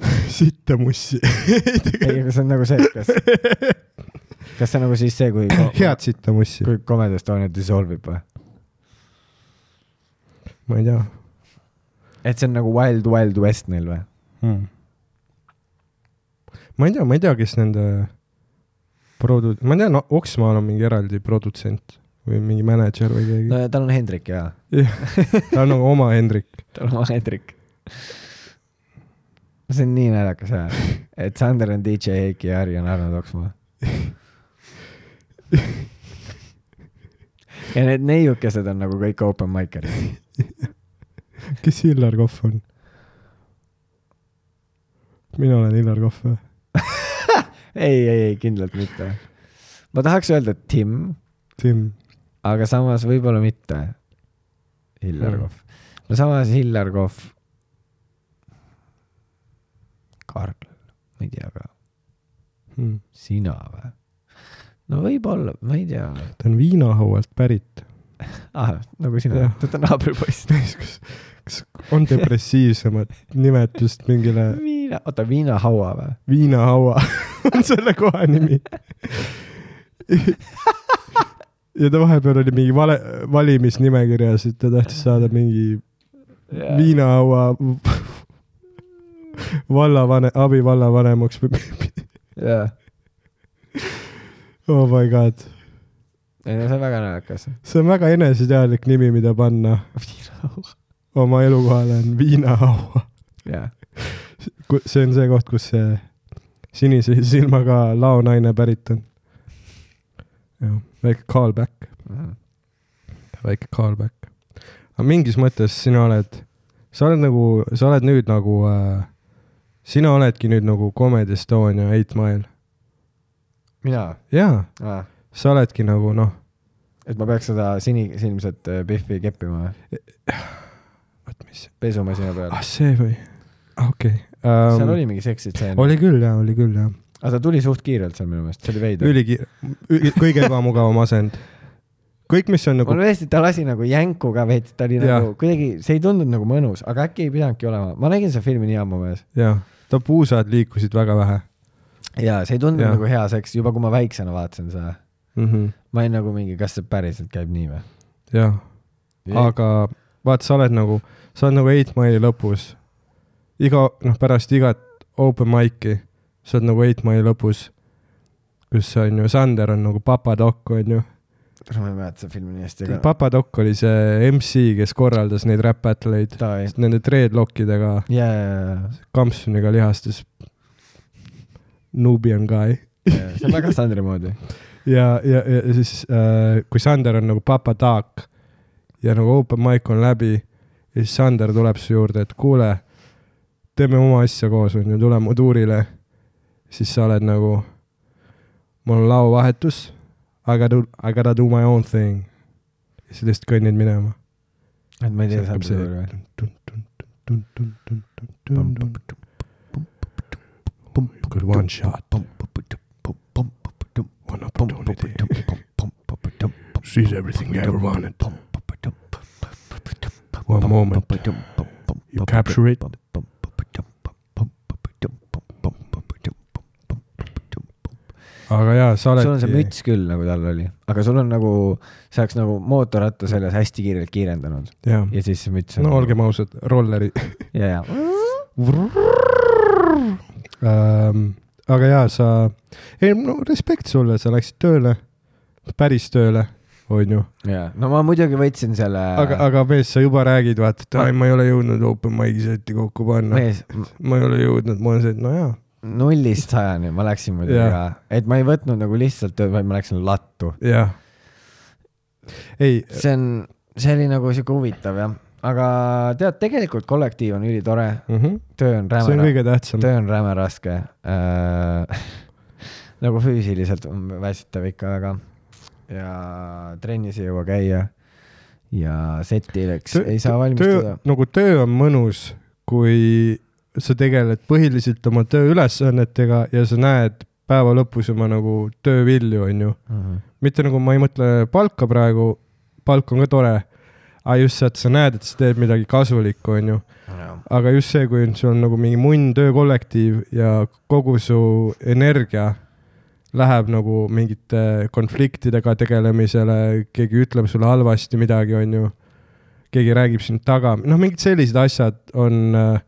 sitta mussi. ei, aga see on nagu see, et kas, kas see on nagu siis see, kui, head sitta mussi, kui Comedy Estonia dissolve ib või? ma ei tea et see on nagu Wild Wild West neil või? hmm.. ma ei tea, ma ei tea, kes nende produ-, ma tean, Oksmaal on mingi eraldi produtsent või mingi mänedžer või keegi no tal on Hendrik ja, ta on nagu oma Hendrik. tal on oma Hendrik. see on nii naljakas jah, et Sander on DJ Heiki ja Harri on Arnold Oksmaa. ja need neiukesed on nagu kõik open mic'erid. kes Hillar Kohv on? mina olen Hillar Kohv või? ei, ei, ei kindlalt mitte. ma tahaks öelda Tim, Tim. Aga samas võib-olla mitte. Hillar Hmm. Kohv. no samas Hillar Kohv. Karl, ma ei tea ka, Hmm. sina või? no võib-olla, ma ei tea ta on viinahaualt pärit. ah,. nagu sina ta on naabripoiss. kas, kas on depressiivsemat nimetust mingile viina, oota, viinahaua või? viinahaua on selle koha nimi. ja ta vahepeal oli mingi vale, valimisnimekirjas, et ta tahtis saada mingi viinahaua vallavanem, abivallavanemaks või jah, oh my god. ei no see on väga naljakas. see on väga eneseteadlik nimi, mida panna viinahaua. oma elukohale on viinahaua. jah, see on see koht, kus see sinise silmaga laonaine pärit on. jah, väike callback, väike callback. aga mingis mõttes sina oled, sa oled nagu, sa oled nüüd nagu äh,, sina oledki nüüd nagu Comedy Estonia Eight Mile. mina jaa, ah., sa oledki nagu noh, et ma peaks seda sinisilmset äh, Biffi keppima või? oot mis, pesumasina peal ah. see või, okei seal um,. oli mingi seksitseen. oli küll jaa, oli küll jah. Aga ta tuli suht kiirelt seal minu meelest, see oli veider. ülikiire, kõige ebamugavam asend. kõik, mis on nagu mul tõesti, ta lasi nagu jänku ka veits, ta oli Jah. nagu kuidagi, see ei tundunud nagu mõnus, aga äkki ei pidanudki olema, ma nägin seda filmi nii ammu mees. jah, ta puusad liikusid väga vähe ja see ei tundunud Jah. nagu hea seks, juba kui ma väiksena vaatasin seda. mm. -hmm. ma olin nagu mingi, kas see päriselt käib nii või? jah, aga vaata, sa oled nagu, sa oled nagu Eight Mile'i lõpus. iga, noh, pärast igat open mic'i, sa oled nagu Eight Mile'i lõpus, kus on ju, Sander on nagu papadokk, on ju. ma ei mäleta seda filmi nii hästi, aga papadokk oli see MC, kes korraldas neid rap battle'eid davai. nende dreadlockidega, ja, ja, kampsuniga lihastes. Nubian guy. ja, see on väga Sandri moodi. ja, ja, ja siis äh,, kui Sander on nagu papadak ja nagu open mic on läbi ja siis Sander tuleb su juurde, et kuule, teeme oma asja koos, onju, tule mu tuurile. Siis sa oled nagu, mul on laovahetus, I gotta, I gotta do my own thing. ja siis lihtsalt kõnnid minema. et ma ei tea Sandri see? Good one shot, one opportunity, sees everything you ever wanted. One moment, you capture it, aga jaa, sa oled. sul on see müts küll, nagu tal oli, aga sul on nagu, see oleks nagu mootorratta seljas hästi kiirelt kiirendanud. Ja siis see müts on no olgem ausad, rolleri ja, ja aga jaa, sa, ei no respekt sulle, sa läksid tööle, päris tööle, onju. ja no ma muidugi võtsin selle aga, aga mees, sa juba räägid, vaata, et ai, ma ei ole jõudnud open mic'i seti kokku panna. ma ei ole jõudnud, ma olen see, et no jaa, nullist sajani ma läksin muidugi Jah. ka, et ma ei võtnud nagu lihtsalt vaid ma läksin lattu. jah. ei, see on, see oli nagu siuke huvitav jah, aga tead, tegelikult kollektiiv on ülitore, töö on see on räme, kõige tähtsam. töö on räme raske äh. nagu füüsiliselt on väsitav ikka väga ja trennis ei jõua käia ja setileks Töö- ei saa valmistuda., nagu töö on mõnus, kui sa tegeled põhiliselt oma tööülesannetega ja sa näed päeva lõpus oma nagu töövilju, onju. Mhm. mitte nagu ma ei mõtle palka praegu, palk on ka tore, aga just see, et sa näed, et sa teed midagi kasulikku, onju. aga just see, kui on- sul on nagu mingi munn töökollektiiv ja kogu su energia läheb nagu mingite konfliktidega tegelemisele, keegi ütleb sulle halvasti midagi, onju. keegi räägib sind taga, noh, mingid sellised asjad on äh,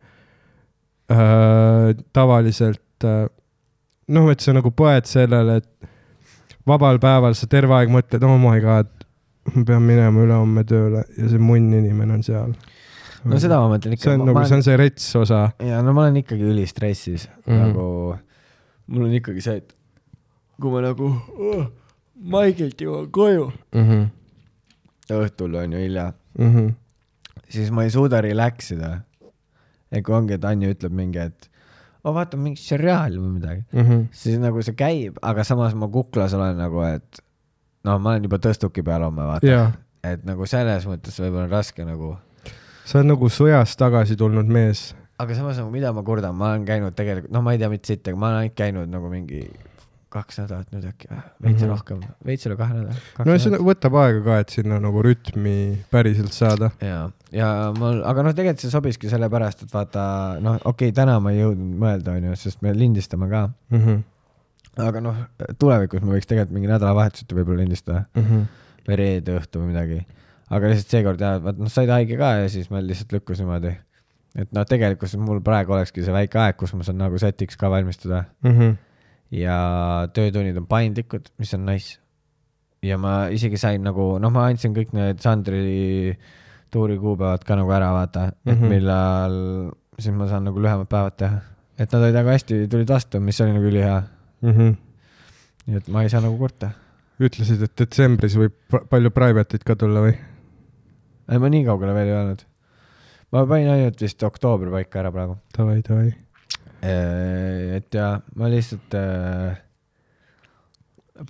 tavaliselt äh, noh, et sa nagu põed sellele, et vabal päeval sa terve aeg mõtled, oh my god, ma pean minema ülehomme tööle ja see munn inimene on seal. no seda ma mõtlen ikka. see on nagu, see on see rets osa ja no ma olen ikkagi ülistressis mm. -hmm. nagu, mul on ikkagi see, et kui ma nagu oh, Maigelt jõuan koju mm. -hmm. õhtul on ju hilja, Mm -hmm. siis ma ei suuda relax ida. Ja kui ongi, et Anja ütleb mingi, et ma vaatan mingit seriaali või midagi, Mm -hmm. siis nagu see käib, aga samas ma kuklas olen nagu, et noh, ma olen juba tõstuki peal homme vaata jaa, et nagu selles mõttes võib-olla on raske nagu, sa oled nagu sõjast tagasi tulnud mees. aga samas nagu mida ma kurdan, ma olen käinud tegelikult, noh, ma ei tea mitte siit, aga ma olen ainult käinud nagu mingi kaks nädalat nüüd äkki või, veits mm. -hmm. rohkem, veits üle kahe nädala. no see võtab aega ka, et sinna nagu rütmi päriselt saada. ja, ja mul, aga noh, tegelikult see sobiski sellepärast, et vaata noh, okei okay,, täna ma ei jõudnud mõelda, onju, sest me lindistame ka, Mm -hmm. aga noh, tulevikus me võiks tegelikult mingi nädalavahetuseti võib-olla lindistada Mm -hmm. või reede õhtu või midagi. aga lihtsalt seekord jah, vaat noh, said haige ka ja siis meil lihtsalt lükkus niimoodi. et noh, tegelikkuses mul praegu olekski see väike aeg, kus ma saan nagu setiks ka valmistuda Mm -hmm. Ja töötunnid on paindlikud, mis on nice. ja ma isegi sain nagu, noh, ma andsin kõik need Sandri tuuri kuupäevad ka nagu ära, vaata, et mm. -hmm. millal siis ma saan nagu lühemad päevad teha. et nad olid väga hästi, tulid vastu, mis oli nagu ülihea. Mm -hmm. nii et ma ei saa nagu kurta. ütlesid, et detsembris võib pa- palju private'it ka tulla või? ei, ma nii kaugele veel ei öelnud. ma panin ainult vist oktoobri paika ära praegu. Davai, davai. Et ja ma lihtsalt.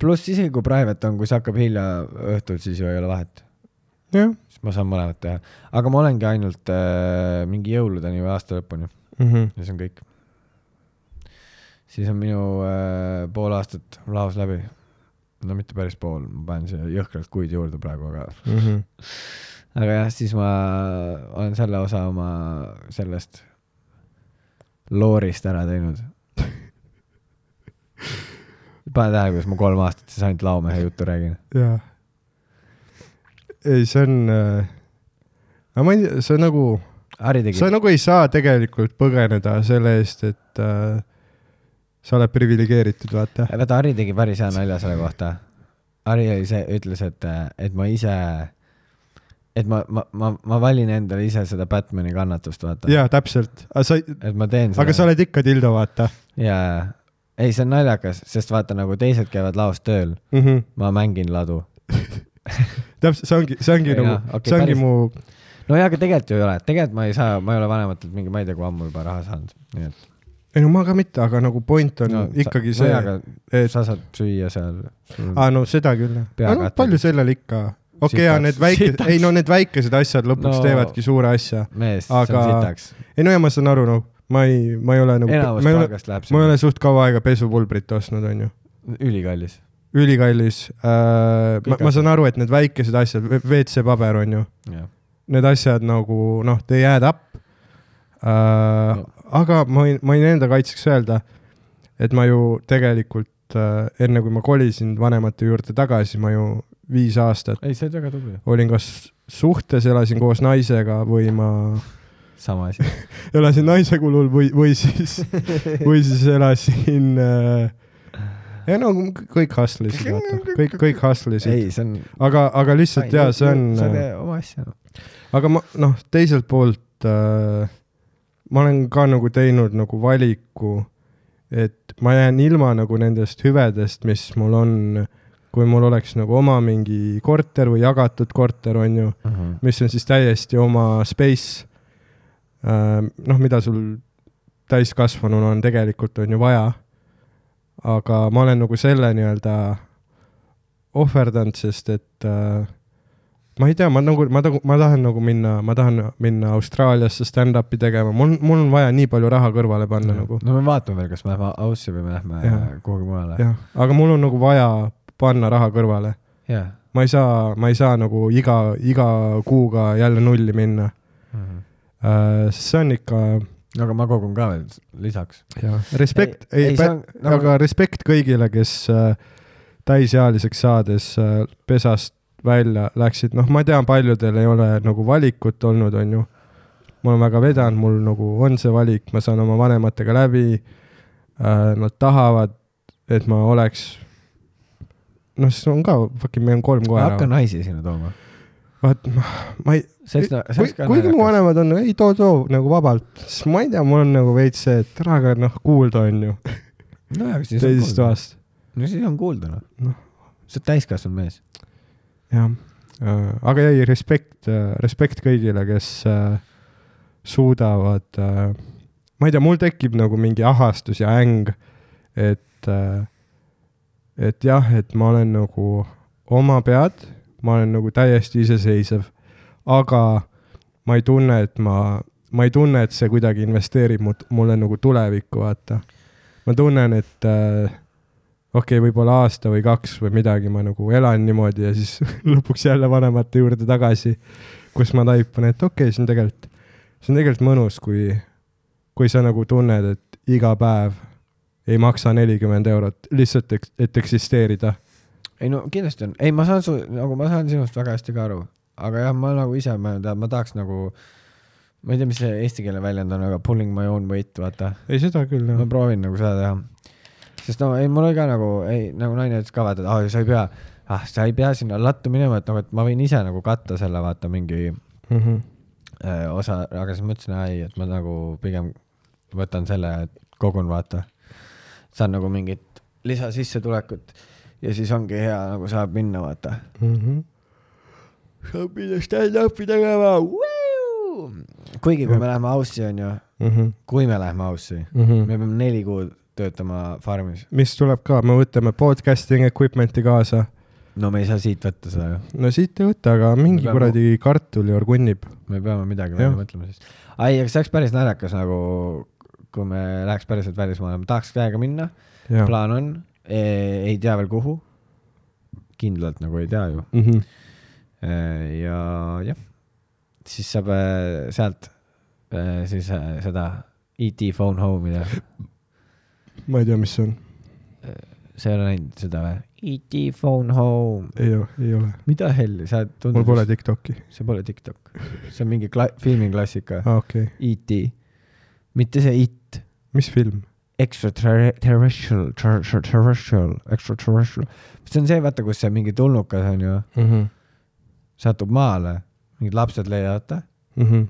pluss isegi kui private on, kui see hakkab hilja õhtul, siis ju ei ole vahet siis ma saan mõlemat teha. aga ma olengi ainult äh, mingi jõuludeni või aasta lõpuni mm. -hmm. ja see on kõik. siis on minu äh, pool aastat laos läbi. no mitte päris pool, ma panen siia jõhkralt kuid juurde praegu, aga, Mm -hmm. aga jah, siis ma olen selle osa oma sellest loorist ära teinud. pane tähele, kuidas ma kolm aastat siis ainult laomehe juttu räägin. jaa. ei, see on äh..., aga ma ei tea, see on nagu, sa, nagu ei saa tegelikult põgeneda selle eest, et äh, sa oled priviligeeritud, vaata. vaata Harri tegi päris hea nalja selle kohta. Harri oli see, ütles, et, et ma ise, et ma, ma, ma, ma valin endale ise seda Batman'i kannatust, vaata. jaa, täpselt, aga sa, et ma teen seda. aga sa oled ikka dildo, vaata jaa, ei, see on naljakas, sest vaata nagu teised käivad laos tööl, mm. -hmm. ma mängin ladu. täpselt, see ongi, see ongi Ei, nagu okei, see ongi päris- mu, no jaa, aga tegelikult ju ei ole, tegelikult ma ei saa, ma ei ole vanematelt mingi, ma ei tea, kui ammu juba raha saanud, nii et. ei no ma ka mitte, aga nagu point on no, ikkagi no, see, aga et sa saad süüa seal. aa no seda küll jah. Pea no palju sellel ikka, okei Sitaks- need väike, sitaks. ei no need väikesed asjad lõpuks No- teevadki suure asja. mees, see Aga- on sitaks. ei no ja ma saan aru, noh, ma ei, ma ei ole nagu, ma ei ole, ma ei ole suht kaua aega pesupulbrit ostnud, onju. ülikallis. ülikallis äh,. Ma, ma saan aru, et need väikesed asjad, WC paber on ju, jah, need asjad nagu noh, they add up äh,. aga ma võin, ma võin enda kaitseks öelda, et ma ju tegelikult äh, enne kui ma kolisin vanemate juurde tagasi, ma ju viis aastat ei, sa oled väga tubli. olin kas suhtes, elasin koos naisega või ma sama asi. elasin naise kulul või, või siis, või siis elasin äh, ja no kõik hustle isid, vaata, kõik, kõik hustle isid, ei, see on. aga, aga lihtsalt jaa, see on, sa teed oma asja. aga ma noh, teiselt poolt äh, ma olen ka nagu teinud nagu valiku, et ma jään ilma nagu nendest hüvedest, mis mul on, kui mul oleks nagu oma mingi korter või jagatud korter, on ju, mis on siis täiesti oma space äh,. noh, mida sul täiskasvanuna on tegelikult on ju vaja. aga ma olen nagu selle nii-öelda ohverdanud, sest et äh, ma ei tea, ma nagu, ma tahan, ma tahan nagu minna, ma tahan minna Austraaliasse stand-up'i tegema, mul, mul on vaja nii palju raha kõrvale panna nagu. no me vaatame veel, kas me läheme Aussi või me lähme kuhugi mujale. jah, aga mul on nagu vaja panna raha kõrvale. jah. ma ei saa, ma ei saa nagu iga, iga kuuga jälle nulli minna uh,. see on ikka, no aga ma kogun ka veel lisaks. jah, respekt, ei, ei, see on ei, nagu- aga respekt kõigile, kes uh, täisealiseks saades uh, pesast välja läksid, noh, ma tean, paljudel ei ole nagu valikut olnud, on ju. ma olen väga vedanud, mul nagu on see valik, ma saan oma vanematega läbi uh,. Nad tahavad, et ma oleks, noh, see on ka, fucking, meil on kolm hakka koera. naisi sinna tooma. vaat ma, ma ei, no, kuigi mu vanemad on, ei too, too nagu vabalt, siis ma ei tea, mul on nagu veits see, et ära ka noh, kuulda on ju no aga siis on kuulda. toast. no siis on kuulda noh Noh. sa oled täiskasvanud mees. jah, aga ei, respekt, respekt kõigile, kes äh, suudavad äh,, ma ei tea, mul tekib nagu mingi ahastus ja äng, et äh,, et jah, et ma olen nagu oma pead, ma olen nagu täiesti iseseisev, aga ma ei tunne, et ma, ma ei tunne, et see kuidagi investeerib mu, mulle nagu tulevikku, vaata. ma tunnen, et äh, okei okay,, võib-olla aasta või kaks või midagi ma nagu elan niimoodi ja siis lõpuks jälle vanemate juurde tagasi, kus ma taipan, et okei okay,, see on tegelikult, see on tegelikult mõnus, kui, kui sa nagu tunned, et iga päev ei maksa nelikümmend eurot lihtsalt, et eksisteerida. ei no kindlasti on, ei ma saan su, nagu ma saan sinust väga hästi ka aru, aga jah, ma nagu ise, ma ma tahaks nagu, ma ei tea, mis see eesti keele väljend on, aga pulling my own weight, vaata. ei, seda küll ma jah. proovin nagu seda teha. sest no ei, mul oli ka nagu, ei nagu naine ütles ka vaata, et ah, sa ei pea, ah sa ei pea sinna lattu minema, et nagu, et ma võin ise nagu katta selle vaata mingi Mhm. äh, osa, aga siis mõtlesin, ei, et ma nagu pigem võtan selle, et kogun vaata. Saan nagu mingit lisasissetulekut ja siis ongi hea nagu saab minna vaata. Mhm. saab minna stand-up'i tegema. kuigi kui me läheme Aussi onju, Mhm. kui me läheme Aussi, me peame neli kuud töötama farmis. mis tuleb ka, me võtame podcasting equipment'i kaasa. no me ei saa siit võtta seda ju, no siit ei võta, aga mingi peame- kuradi kartul ju orgunnib. me peame midagi välja mõtlema siis. ai, aga see oleks päris naljakas nagu, kui me läheks päriselt välismaale, ma tahaks täiega minna, plaan on, ei tea veel kuhu. kindlalt nagu ei tea ju. Mhm. ja jah, siis saab äh, sealt siis seda ET phone home ida. ma ei tea, mis see on. sa ei ole näinud seda või? ET phone home. ei, ei ole. mida helli, sa tundud. mul pole Tiktoki. see pole TikTok, see on mingi kla-, filmiklassika aa, okei. E.T, mitte see It, mis film? extraterrestrial, terrestrial, extraterrestrial. see on see, vaata, kus see mingi tulnukas on ju, Mhm. satub maale, mingid lapsed leiavad ta Mhm.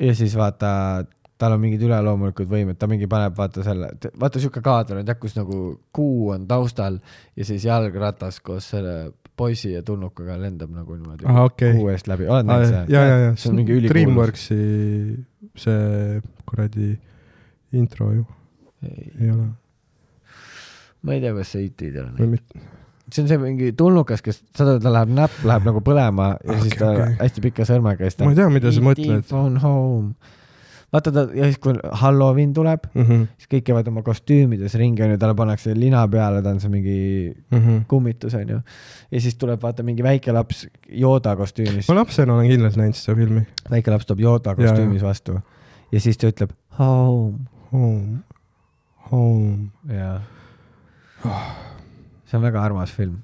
ja siis vaata, tal on mingid üleloomulikud võimed, ta mingi paneb, vaata selle, vaata siuke kaader on tead, kus nagu kuu on taustal ja siis jalgratas koos selle poisi ja tulnukaga lendab nagu niimoodi Ahah, okei. kuu eest läbi, oled näinud seda? ja, ja, ja see on mingi ülikuulus. Dreamworksi see kuradi intro ju, ei ole ma ei tea, kas see IT-d on see on see mingi tulnukas, kes, saad aru, tal läheb näpp läheb nagu põlema ja Okei, siis ta okei. hästi pika sõrmega ja siis ta ma ei tea, mida sa mõtled. phone home. Vaata ta ja siis, kui Halloween tuleb, Mhm, siis kõik käivad oma kostüümides ringi onju, talle pannakse lina peale, ta on see mingi mhm. kummitus onju. ja siis tuleb vaata mingi väike laps Yoda kostüümis ma, lapsena olen kindlalt näinud seda filmi. väike laps tuleb Yoda Jaa, kostüümis vastu ja siis ta ütleb home Home, home ja see on väga armas film,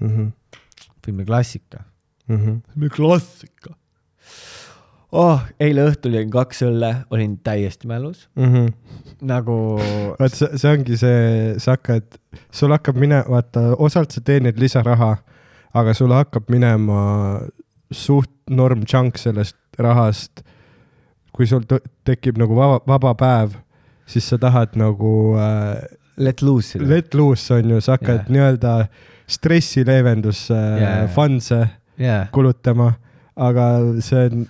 mm. -hmm. filmi klassika. Mm -hmm. filmi klassika. oh, eile õhtul jõin kaks õlle, olin täiesti mälus, Mm -hmm. nagu vaat see, see ongi see, sa hakkad, sul hakkab mine-, vaata, osalt sa teenid lisaraha, aga sul hakkab minema suht norm chunk sellest rahast. kui sul tekib nagu vaba, vaba päev, siis sa tahad nagu äh, let loose let loose on ju, sa hakkad yeah. nii-öelda stressileevendusse Jaa, yeah. funds'e jaa, kulutama, aga see on,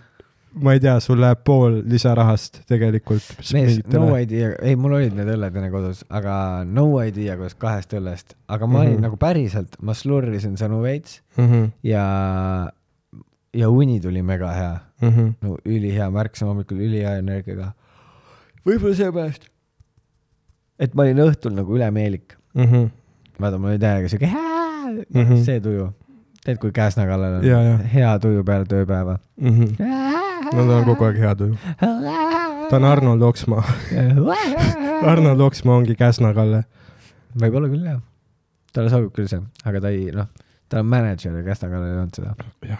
ma ei tea, sul läheb pool lisarahast tegelikult. mees, no idea, ei mul olid need õlled enne kodus, aga no idea, kuidas kahest õllest, aga ma olin Mhm. nagu päriselt, ma slurrisin sõnu veits mm. -hmm. ja ja uni tuli mega hea, mm. -hmm. no ülihea, ma ärkasin hommikul ülihea energiaga. võib-olla seepärast, et ma olin õhtul nagu ülemeelik. Mm -hmm. vaata, mul oli täiega siuke mm, -hmm. see tuju. tead, kui Käsna kallal on hea tuju peale tööpäeva. Mm -hmm. No ta on kogu aeg hea tuju. ta on Arnold Oksmaa. Arnold Oksmaa ongi Käsna-Kalle. võib-olla küll jah, talle sobib küll see, aga ta ei noh, ta on mänedžer ja Käsna kallal ei olnud seda.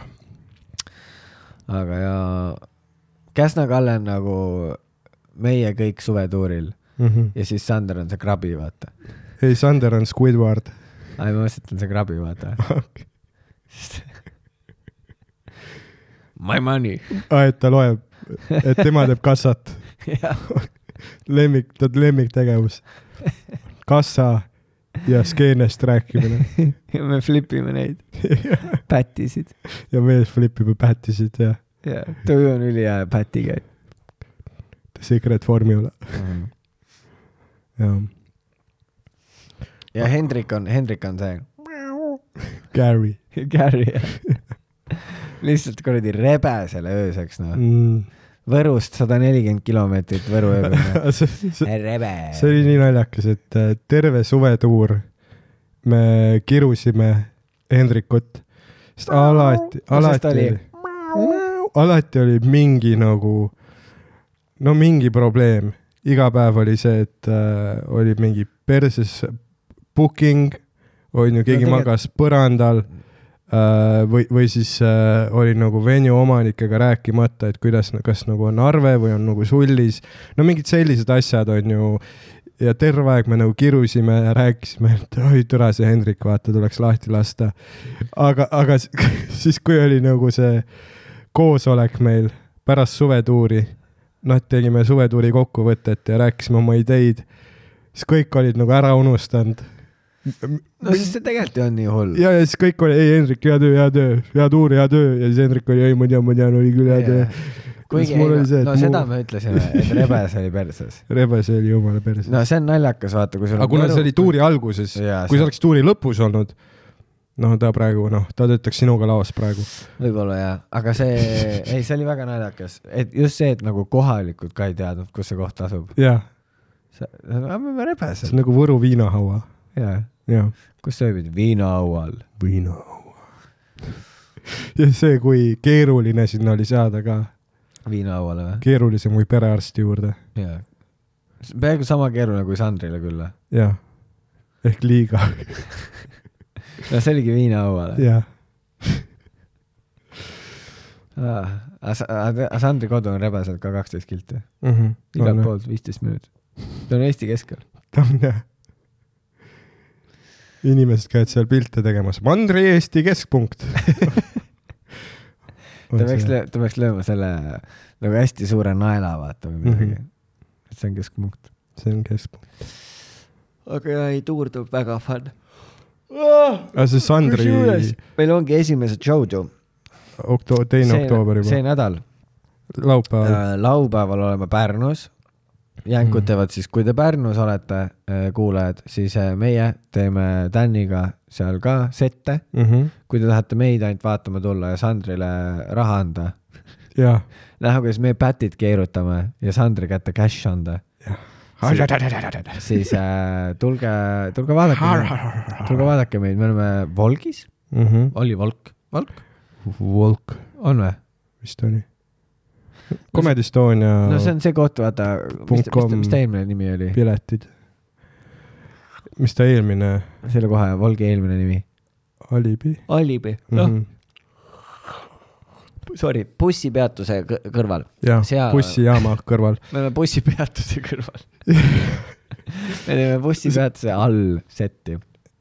aga ja Käsna kalle on nagu meie kõik suvetuuril mm. -hmm. ja siis Sander on see krabi, vaata. ei, Sander on Squidward. ai, ma mõtlesin, et ta on see krabi, vaata. My money. aa, et ta loeb, et tema teeb kassat. jah, lemmik, ta lemmiktegevus. kassa ja skeenest rääkimine ja me flipime neid pätisid. ja mees flipib ja pätisid ja jah, tuju on ülihea ja päti käib. Secret Formula ja ja Hendrik on, Hendrik on see Gary Gary lihtsalt kuradi rebesele ööseks noh. mm.. Võrust sada nelikümmend kilomeetrit Võru ööbimine. rebe. see oli nii naljakas, et äh, terve suvetuur me kirusime Hendrikut, sest alati, alati oli-, alati oli mingi nagu, no mingi probleem. iga päev oli see, et äh, oli mingi perses booking, on ju, keegi tegelikult- no, magas põrandal või, või siis äh, oli nagu venue omanikega rääkimata, et kuidas, kas nagu on arve või on nagu sullis. no mingid sellised asjad on ju ja terve aeg me nagu kirusime ja rääkisime, et oi türa see Hendrik, vaata, tuleks lahti lasta. aga, aga siis, kui oli nagu see koosolek meil pärast suvetuuri, noh, et tegime suvetuuri kokkuvõtet ja rääkisime oma ideid, siis kõik olid nagu ära unustanud. No siis see tegelikult ei olnud nii hull. ja, ja siis kõik oli, ei Hendrik, hea töö, hea töö, hea tuur, hea töö ja siis Hendrik oli, ei ma tean, ma tean, oli küll hea töö. kuigi ei, oli see, no mu- seda me ütlesime, et rebes oli perses. rebes oli jumala perse. no see on naljakas, vaata, kui sul aga kuna see oli tuuri alguses, Jaa, kui see- see oleks tuuri lõpus olnud, noh, ta praegu, noh, ta töötaks sinuga laos praegu. võib-olla jah, aga see, ei, see oli väga naljakas, et just see, et nagu kohalikud ka ei teadnud, kus see koht asub. jah, me oleme see rebesed on. nagu Võru viinahaua, jaa. Kus sa ööbid? viinaaual. viinahaua. ja see, kui keeruline sinna oli saada ka, viinaauale või? keerulisem kui perearsti juurde, jaa. peaaegu sama keeruline kui Sandrile küll või? jah. ehk liiga, no see oligi viinaauale. jah. aga Sandri kodu on rebeselt ka kaksteist kilti. Mhm. igalt poolt viisteist minutit. ta on Eesti keskel. ta on jah. Inimesed käivad seal pilte tegemas, Mandri-Eesti keskpunkt. ta peaks, ta peaks lööma selle nagu hästi suure naela, vaata või midagi mm. -hmm. et see on keskpunkt. see on keskpunkt. aga jaa, ei tuur tuleb väga fun. aga see Sandri meil ongi esimesed show'd ju. okto-, teine oktoober see juba, nädal laupäeval. äh,. laupäeval oleme Pärnus. Jänkud Mhm. teevad siis, kui te Pärnus olete äh, kuulajad, siis äh, meie teeme Daniga seal ka sette. Mhm. kui te tahate meid ainult vaatama tulla ja Sandrile raha anda, näha, kuidas me pätid keerutame ja Sandri kätte cash anda, siis äh, tulge, tulge vaadake tulge vaadake meid, me oleme Volgis, oli Volk, Volk? Volk. On või? vist oli. Comedy Estonia no see on see koht, vaata, mis, mis, mis ta eelmine nimi oli? piletid. mis ta eelmine, selle koha, Volgi eelmine nimi. Alibi Alibi, mm noh, -hmm. sorry, bussipeatuse kõ- kõrval. jah bussijaama kõrval. me oleme bussipeatuse kõrval. me teeme bussipeatuse all setti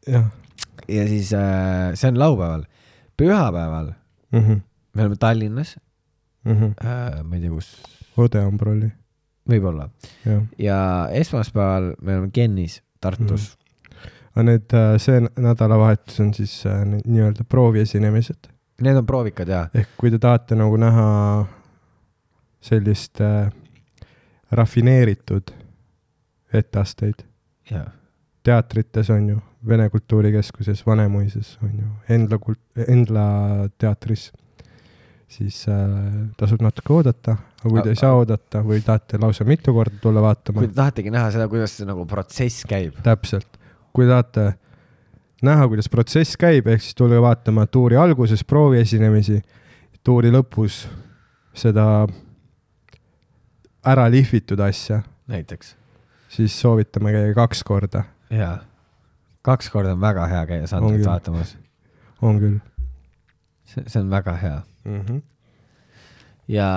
jah ja siis äh, see on laupäeval. pühapäeval mm. -hmm. me oleme Tallinnas Mm -hmm. äh,, ma ei tea, kus, Odeambrolli, võib-olla. ja esmaspäeval me oleme Kennis Tartus aga need, see nädalavahetus on siis äh, nii-öelda prooviesinemised. mm. -hmm. Need on proovikad ja, ehk kui te tahate nagu näha sellist äh, rafineeritud etteasteid teatrites on ju, Vene Kultuurikeskuses, Vanemuises on ju, Endla kult-, Endla teatris, siis äh, tasub natuke oodata, aga kui te ei saa oodata või tahate lausa mitu korda tulla vaatama kui, te tahategi näha seda, kuidas see nagu protsess käib. täpselt, kui tahate näha, kuidas protsess käib, ehk siis tulge vaatama tuuri alguses prooviesinemisi, tuuri lõpus seda ära lihvitud asja, näiteks. siis soovitame käia kaks korda, jaa. kaks korda on väga hea käia küll. vaatamas. on küll see, see on väga hea mm. -hmm. ja,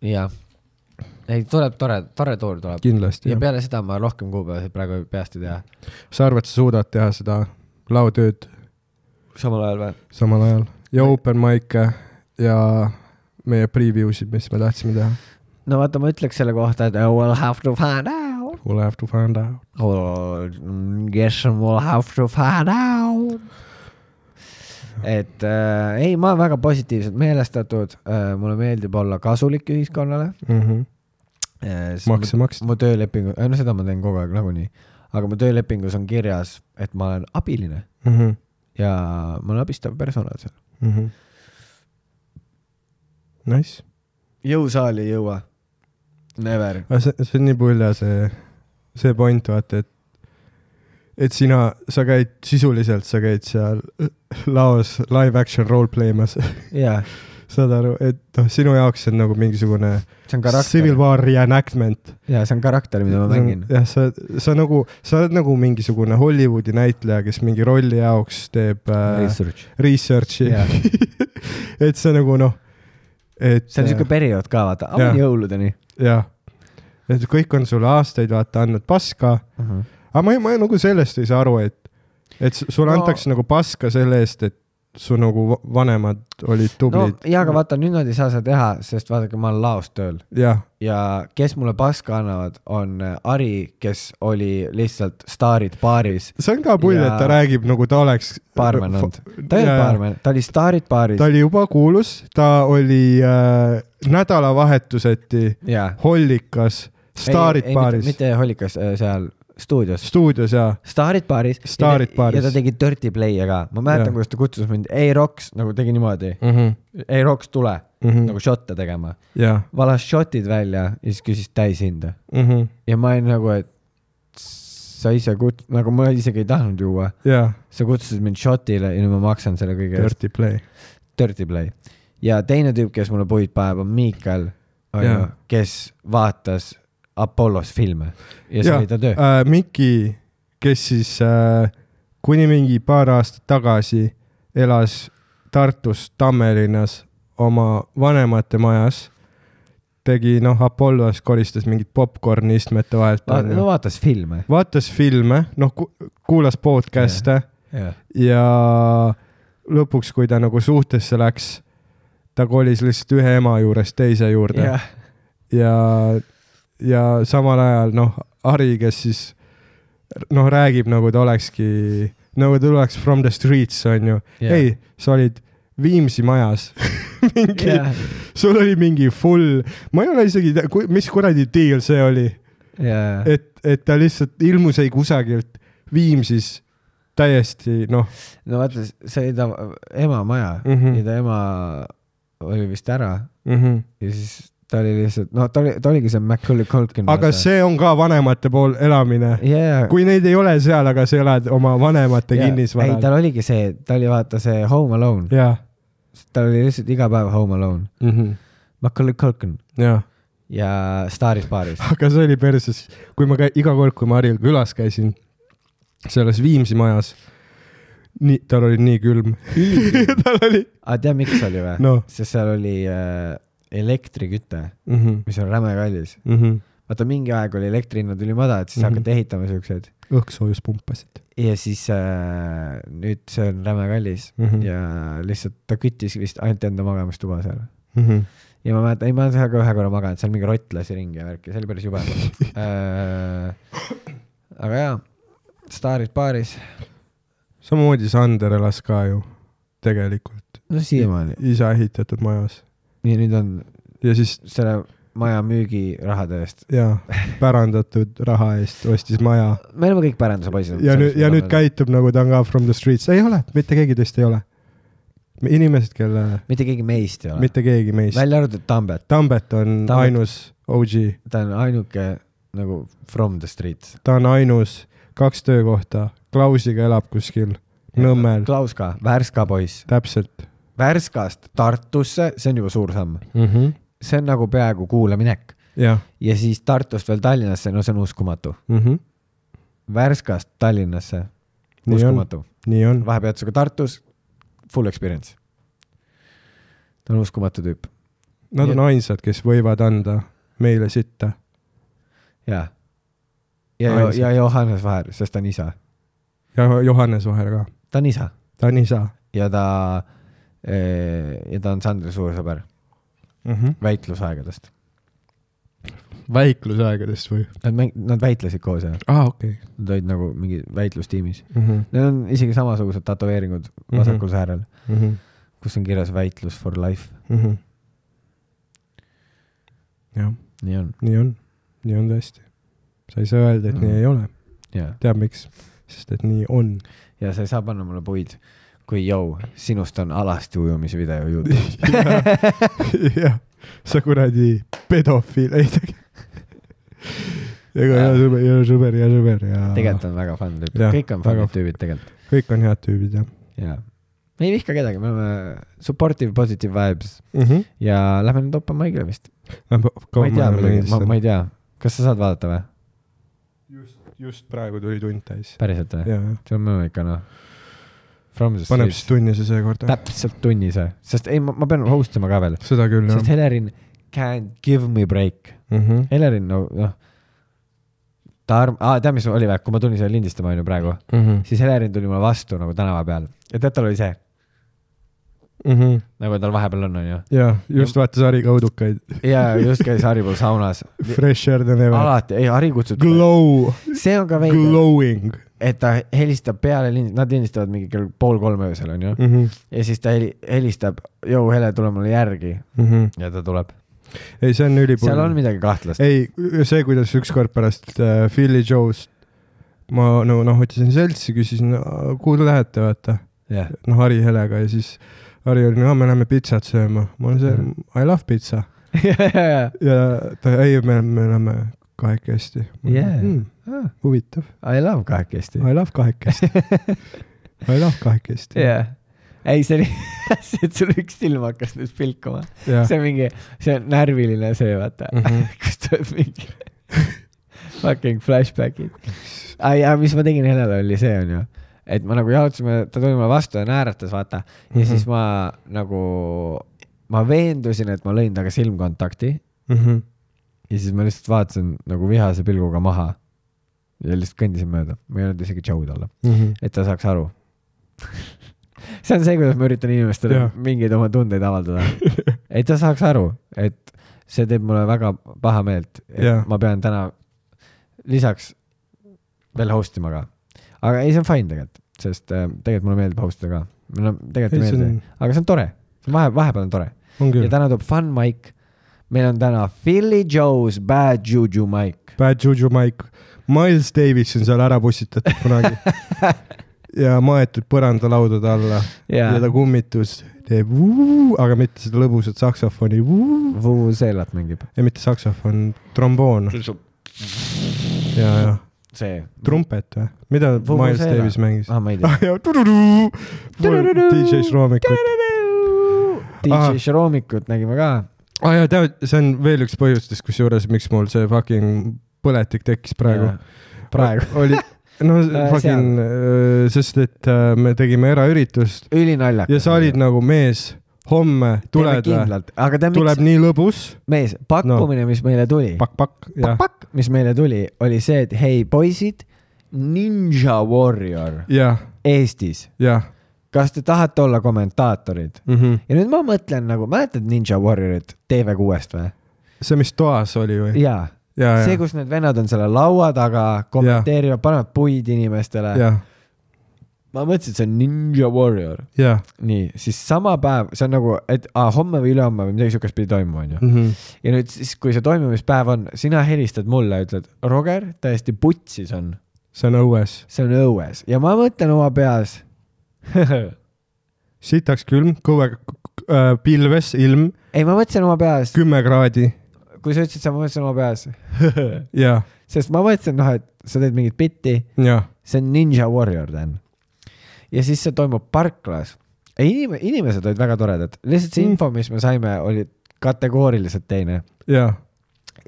jah. ei, tuleb tore, tore tuur tuleb. kindlasti ja. peale seda ma rohkem kuupäevasid praegu peast ei tea. sa arvad, sa suudad teha seda laotööd samal ajal või? samal ajal ja open mic'e ja meie preview sid, mis me tahtsime teha. no vaata, ma ütleks selle kohta, et uh, we'll have to find out. We'll have to find out. Well, guess we'll have to find out. et äh, ei, ma olen väga positiivselt meelestatud äh,, mulle meeldib olla kasulik ühiskonnale Mm -hmm. äh,. makse maksta. mu töölepingu, no seda ma teen kogu aeg nagunii, aga mu töölepingus on kirjas, et ma olen abiline Mm -hmm. ja ma olen abistav personal seal. Mm -hmm. Nice. jõusaali ei jõua. Never. see, see on nii pulja see, see point, vaata, et et sina, sa käid sisuliselt, sa käid seal laos live action role-play mas, jaa, saad aru, et noh, sinu jaoks see on nagu mingisugune on civil. war reenactment. jaa, see on karakter, mida ma mängin. jah, sa, sa nagu, sa oled nagu mingisugune Hollywoodi näitleja, kes mingi rolli jaoks teeb äh, Research. research'i Jaa. et see nagu noh, et see on siuke periood ka, vaata, jõuludeni jah, et kõik on sulle aastaid vaata andnud paska, uh. -huh. Aga ma, ma nagu sellest ei saa aru, et, et sulle No- no. antakse nagu paska selle eest, et su nagu va- vanemad olid no tublid jaa, aga vaata, nüüd nad ei saa seda teha, sest vaadake, ma olen laos tööl ja kes mulle paska annavad, on äh, Ari, kes oli lihtsalt staarid baaris, see on ka pull, et ta Ja- räägib nagu ta oleks baarmen olnud. ta ei olnud baarmen, ta oli staarid baaris ta oli juba kuulus, ta oli äh, nädalavahetuseti jaa. hollikas staarid baaris, mitte Hollikas, seal stuudios. stuudios ja staarid baaris. Staarid baaris. ja ta tegi Dirty Play'e ka, ma mäletan, Jaa. kuidas ta kutsus mind, ei Roks, nagu tegi niimoodi, mm. -hmm. ei Roks, tule Mm -hmm. nagu šotte tegema. ja valas šotid välja ja siis küsis täishinda mm, -hmm. ja ma olin nagu, et sa ise kut-, nagu ma isegi ei tahtnud juua, ja sa kutsusid mind šotile ja nüüd ma maksan selle kõige eest. dirty play. Dirty Play. ja teine tüüp, kes mulle puid paneb, on Miikal, onju Jaa., kes vaatas Apollos filme ja see oli ta töö. äh, Miki, kes siis äh, kuni mingi paar aastat tagasi elas Tartus Tammelinnas oma vanemate majas, tegi noh, Apollos koristas mingit popkorni istmete vahelt no no,, vaatas filme. vaatas filme, noh ku,, kuulas podcast'e jah, ja lõpuks, kui ta nagu suhtesse läks, ta kolis lihtsalt ühe ema juurest teise juurde. Jah, ja, ja samal ajal noh, Ari, kes siis noh, räägib nagu ta olekski, nagu ta oleks from the streets onju Jah. ei, sa olid Viimsi majas. Mingi jah, sul oli mingi full, ma ei ole isegi, mis kuradi deal see oli, jah, et, et ta lihtsalt ilmus ei kusagilt Viimsis täiesti noh, no vaata, see oli ta ema maja mm. -hmm. ja ta ema oli vist ära. Mm ja siis ta oli lihtsalt, no ta oli, ta oligi see Macaulay Culkin. aga see on ka vanemate pool elamine. Jaa, kui neid ei ole seal, aga sa elad oma vanemate ei, kinnisvaral. tal oligi see, ta oli vaata see Home Alone, jaa. Tal oli lihtsalt iga päev Home Alone, mm -hmm. Macaulay Culkin. Jaa, ja Staaris baaris. aga see oli perses, kui ma käi-, iga kord, kui ma Haril külas käisin, selles Viimsi majas, nii, tal oli nii külm. tal oli, aga tead, miks oli või? Noh sest seal oli äh, elektriküte, mm -hmm. mis on räme kallis. mm -hmm. vaata mingi aeg oli elektrihinnad ülimadalad, siis mm. -hmm. hakati ehitama siukseid õhkssoojus pumpasid ja siis äh, nüüd see on räme kallis mm. -hmm. ja lihtsalt ta küttis vist ainult enda magamistuba seal. Mm -hmm. ja ma mäletan, ei ma olen seal ka ühe korra maganud, seal mingi rott lasi ringi ja värki, see oli päris jube äh,. aga jaa, staarid baaris, samamoodi Sander elas ka ju tegelikult no siiamaani isa ehitatud majas ja nüüd on ja siis selle maja müügirahade eest. ja pärandatud raha eest ostis maja me oleme kõik päranduse poisid. ja nüüd, ja nüüd. käitub nagu ta on ka from the streets, ei ole, mitte keegi teist ei ole. inimesed, kelle, mitte keegi meist ei ole. mitte keegi meist. välja arvatud Tambet, Tambet on Tambet- ainus OG, ta on ainuke nagu from the streets. ta on ainus, kaks töökohta, Klausiga elab kuskil Nõmmel, Klaus ka, Värska poiss. täpselt Värskast Tartusse, see on juba suur samm. mm. -hmm. see on nagu peaaegu kuulaminek ja siis Tartust veel Tallinnasse, no see on uskumatu. mm, -hmm. Värskast Tallinnasse, uskumatu. vahepeatusega Tartus, full experience. ta on uskumatu tüüp Nad on ainsad, kes võivad anda meile sitta. ja, ja, Ainsad. ja Johannes Vaher, sest ta on isa, ja Johannes Vaher ka, ta on isa ta on isa ja ta, ja ta on Sandri suur sõber mm. -hmm. väitlusaegadest. väiklusaegadest või? Nad mäng-, nad väitlesid koos ja aa, okei. nad olid nagu mingi väitlustiimis. Mhm, Neil on isegi samasugused tätoveeringud vasakul säärel, mhm, kus on kirjas väitlus for life. jah, nii on, nii on, nii on tõesti. sa ei saa öelda, et Mm. nii ei ole. ja, tead miks? sest et nii on. ja sa ei saa panna mulle puid, kui jõu, sinust on alasti ujumisvideo Youtube'is. jah, sa kuradi pedofiil, ei tegelikult. ega hea sõber, hea sõber, hea sõber ja. tegelikult on väga fun tüüp, kõik on fun'id tüübid tegelikult, kõik on head tüübid jah jaa. me ei vihka kedagi, me oleme supportive positive vibes mm. -hmm. ja lähme nüüd open mic'ile vist. ma ei tea muidugi, ma, ma ei tea, kas sa saad vaadata või? just, just praegu tuli tund täis. päriselt või? see on minu ikka noh. Paneb siis tunnise seekord. täpselt tunnise, sest ei, ma pean host ima ka veel, seda küll jah sest. Helerin can't give me break. Mm -hmm. Helerin, no noh, ta arv-, aa, tead, mis oli või, kui ma tulin siia lindistama, onju praegu, Mm -hmm. siis Helerin tuli mulle vastu nagu tänava peal ja tead, tal oli see, Mm -hmm. nagu tal vahepeal on, onju. ja just vaatas Harri kaudukaid. ja just käis Harri pool saunas. Fresher than ever. alati, ei Harri kutsub, Glow, see on ka veider, glowing et ta helistab peale nad lindistavad mingi kell pool kolm öösel, onju. mm. -hmm. ja siis ta heli- helistab, jõu, Hele, tule mulle järgi Mm -hmm. ja ta tuleb. ei, see on ülipull. seal on midagi kahtlast. ei, see, kuidas ükskord pärast äh, Philly Joe'st ma no noh, otsisin seltsi, küsisin, kuhu te lähete, vaata. jah, noh, Harri Helega ja siis Harri oli, no me läheme pitsat sööma. ma olen see Mhm., I love ja, ja, ja ta, ei, me, me läheme kahekesti Yeah. mm,. huvitav, I love kahekesti. I love kahekesti I love kahekesti jah, ei, see oli et sul üks silm hakkas nüüd pilkuma, see on mingi, see on närviline see, vaata mm. -hmm. kus tuleb mingi fucking flashback'id. ja mis ma tegin Helele oli see onju, et ma nagu jalutasime, ta tuli mulle vastu ja naeratas, vaata. ja Mhm. siis ma nagu, ma veendusin, et ma lõin temaga silmkontakti mm. -hmm. ja siis ma lihtsalt vaatasin nagu vihase pilguga maha. Ja lihtsalt kõndisin mööda, ma ei öelnud isegi tšau talle, Mm -hmm. et ta saaks aru. see on see, kuidas ma üritan inimestele Jah. mingeid oma tundeid avaldada. et ta saaks aru, et see teeb mulle väga paha meelt, et Jah. ma pean täna lisaks veel host ima ka. aga ei, see on fine tegelikult, sest äh, tegelikult mulle meeldib host ida ka. no tegelikult ei meeldi on, aga see on tore, vahe, vahepeal on tore ja täna tuleb fun mic. meil on täna Philly Joe's Bad Juju mic. Bad Juju Mike, Miles Davis on seal ära pussitatud kunagi ja maetud põrandalaudade alla ja, ja ta kummitus teeb vuu, aga mitte seda lõbusat saksofoni, Vuvuzelat mängib. ei mitte saksofon, tromboon ja, ja see. trumpet või, mida Vuvuzela. Miles Davis mängis? ah, ma ei tea ah. ja DJ Šromikut. Ahah. DJ Šromikut nägime ka. aa ja tead, see on veel üks põhjustest, kusjuures, miks mul see fucking põletik tekkis praegu. praegu. oli, no Äh, fucking, sest et äh, me tegime eraüritust ülinaljakas. ja sa olid nagu mees, homme tuled või? tuleb miks, nii lõbus, mees, pakkumine no., mis meile tuli, pakk-pakk, jah, pakk, mis meile tuli, oli see, et hei poisid, Ninja Warrior jah, Eestis, jah. kas te tahate olla kommentaatorid? Mhm. ja nüüd ma mõtlen nagu, mäletad Ninja Warriorit TV6-st või? see, mis toas oli või? jaa, ja, see, kus need vennad on selle laua taga, kommenteerivad, panevad puid inimestele. ma mõtlesin, et see on Ninja Warrior. nii, siis sama päev, see on nagu, et aa, homme või ülehomme või midagi siukest pidi toimuma, onju. Mhm. ja nüüd siis, kui see toimumispäev on, sina helistad mulle, ütled, Roger, täiesti putsis on, see on õues. see on õues ja ma mõtlen oma peas. sitaks külm, kõve äh, pilves ilm, ei, ma mõtlesin oma peas, kümme kraadi kui sa ütlesid, sa mõtlesid oma peas. ja, sest ma mõtlesin, noh, et sa teed mingit bitti, ja, see on Ninja Warrior, Dan. ja siis see toimub parklas. inim-, inimesed olid väga toredad, lihtsalt see Mm. info, mis me saime, oli kategooriliselt teine ja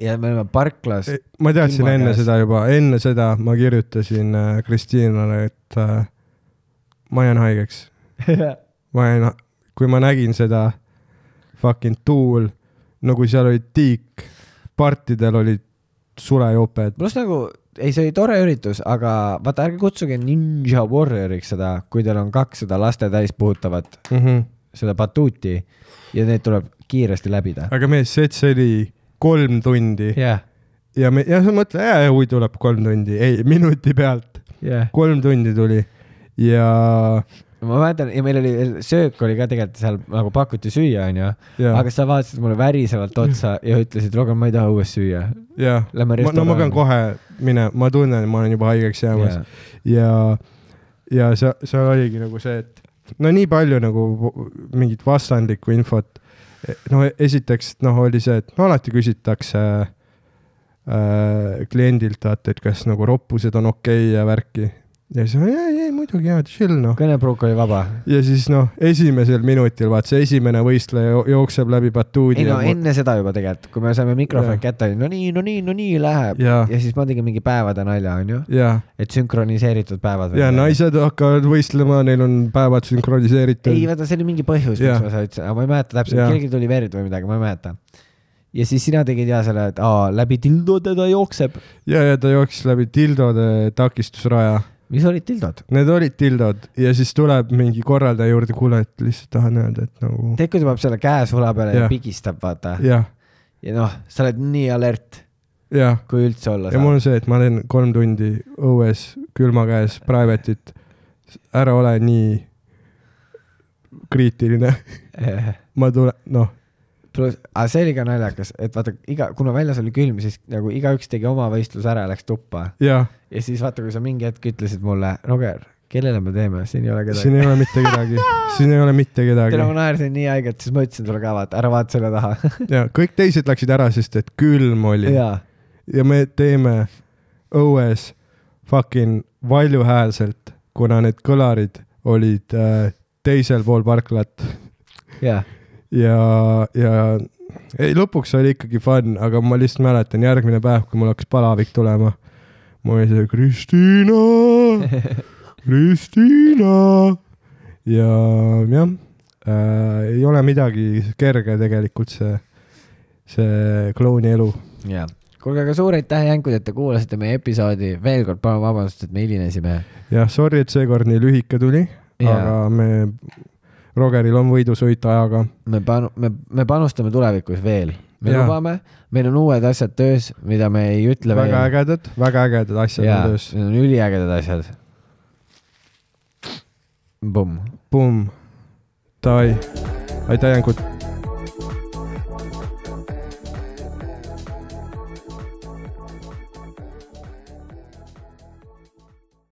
ja me olime parklas. ma teadsin enne käes. seda juba, enne seda ma kirjutasin äh, Kristiinale, et äh, ma jään haigeks. ma jäin, kui ma nägin seda fucking tuul, no kui seal olid tiik, partidel olid sulejoped. pluss nagu, ei, see oli tore üritus, aga vaata, ärge kutsuge Ninja Warrioriks seda, kui teil on kakssada laste täispuhutavat Mm -hmm. seda batuuti ja need tuleb kiiresti läbida. aga mees, see oli kolm tundi jah, ja me, ja sa mõtled, huvi tuleb kolm tundi, ei, minuti pealt, jah. kolm tundi tuli ja, ma mäletan ja meil oli söök oli ka tegelikult seal nagu pakuti süüa, onju, ja, aga sa vaatasid mulle värisevalt otsa ja ütlesid, Rogan, ma ei taha õues süüa. ja, Lähme no ma pean kohe minema, ma tunnen, ma olen juba haigeks jäämas Jaa. ja, ja seal, seal oligi nagu see, et no nii palju nagu mingit vastandlikku infot. no esiteks noh, oli see, et no alati küsitakse äh, kliendilt, vaata, et kas nagu roppused on okei okay ja värki. Ja siis, ei, ei muidugi jaa, chill noh. kõnepruuk oli vaba. ja siis noh, esimesel minutil vaat see esimene võistleja jo- jookseb läbi batuudi. ei no enne seda juba tegelikult, kui me saime mikrofoni kätte, no nii, no nii, no nii läheb. Jaa. ja siis ma tegin mingi päevade nalja, onju, ja, et sünkroniseeritud päevad. ja. naised hakkavad võistlema, neil on päevad sünkroniseeritud ei, vaata, see oli mingi põhjus, miks ma seda ütlesin, aga ma ei mäleta täpselt, kellelgi tuli verd või midagi, ma ei mäleta. ja siis sina tegid ja selle, et aa, läbi tildode ta jookseb. ja, ja ta jooksis läbi tildode takistusraja mis olid tildod? Need olid tildod ja siis tuleb mingi korraldaja juurde, kuule, et lihtsalt tahan öelda, et nagu ta paneb selle käe sula peale ja Jah. pigistab, vaata. jah, ja noh, sa oled nii alert, kui üldse olla ja mul on see, et ma teen kolm tundi õues külma käes private'it. ära ole nii kriitiline. saab. ma tulen, noh, pluss, aga see oli ka naljakas, et vaata iga, kuna väljas oli külm, siis nagu igaüks tegi oma võistluse ära ja läks tuppa. jah, ja siis vaata, kui sa mingi hetk ütlesid mulle, Roger, kellele me teeme, siin ei ole siin kedagi. ei ole mitte kedagi, siin ei ole mitte kedagi tere, ma naersin nii haigelt, siis ma ütlesin sulle ka, vaata, ära vaata selle taha. ja kõik teised läksid ära, sest et külm oli ja, me teeme õues fucking valjuhäälselt, kuna need kõlarid olid äh, teisel pool parklat jaa. ja, ja ei, lõpuks oli ikkagi fun, aga ma lihtsalt mäletan järgmine päev, kui mul hakkas palavik tulema. mul oli see Kristiina, Kristiina ja jah äh,, ei ole midagi kerge tegelikult see, see klouni elu. jaa. kuulge, aga suur aitäh, Jänkud, et te kuulasite meie episoodi. veel kord palun vabandust, et me hilinesime. jah, sorry, et seekord nii lühike tuli, aga me, Rogeril on võidusõit ajaga. me panu-, me, me panustame tulevikus veel. me Jaa. lubame, meil on uued asjad töös, mida me ei ütle väga veel. ägedad, väga ägedad asjad jaa on, töös. need on üliägedad asjad. Pumm. Pumm, davai, aitäh, Jankud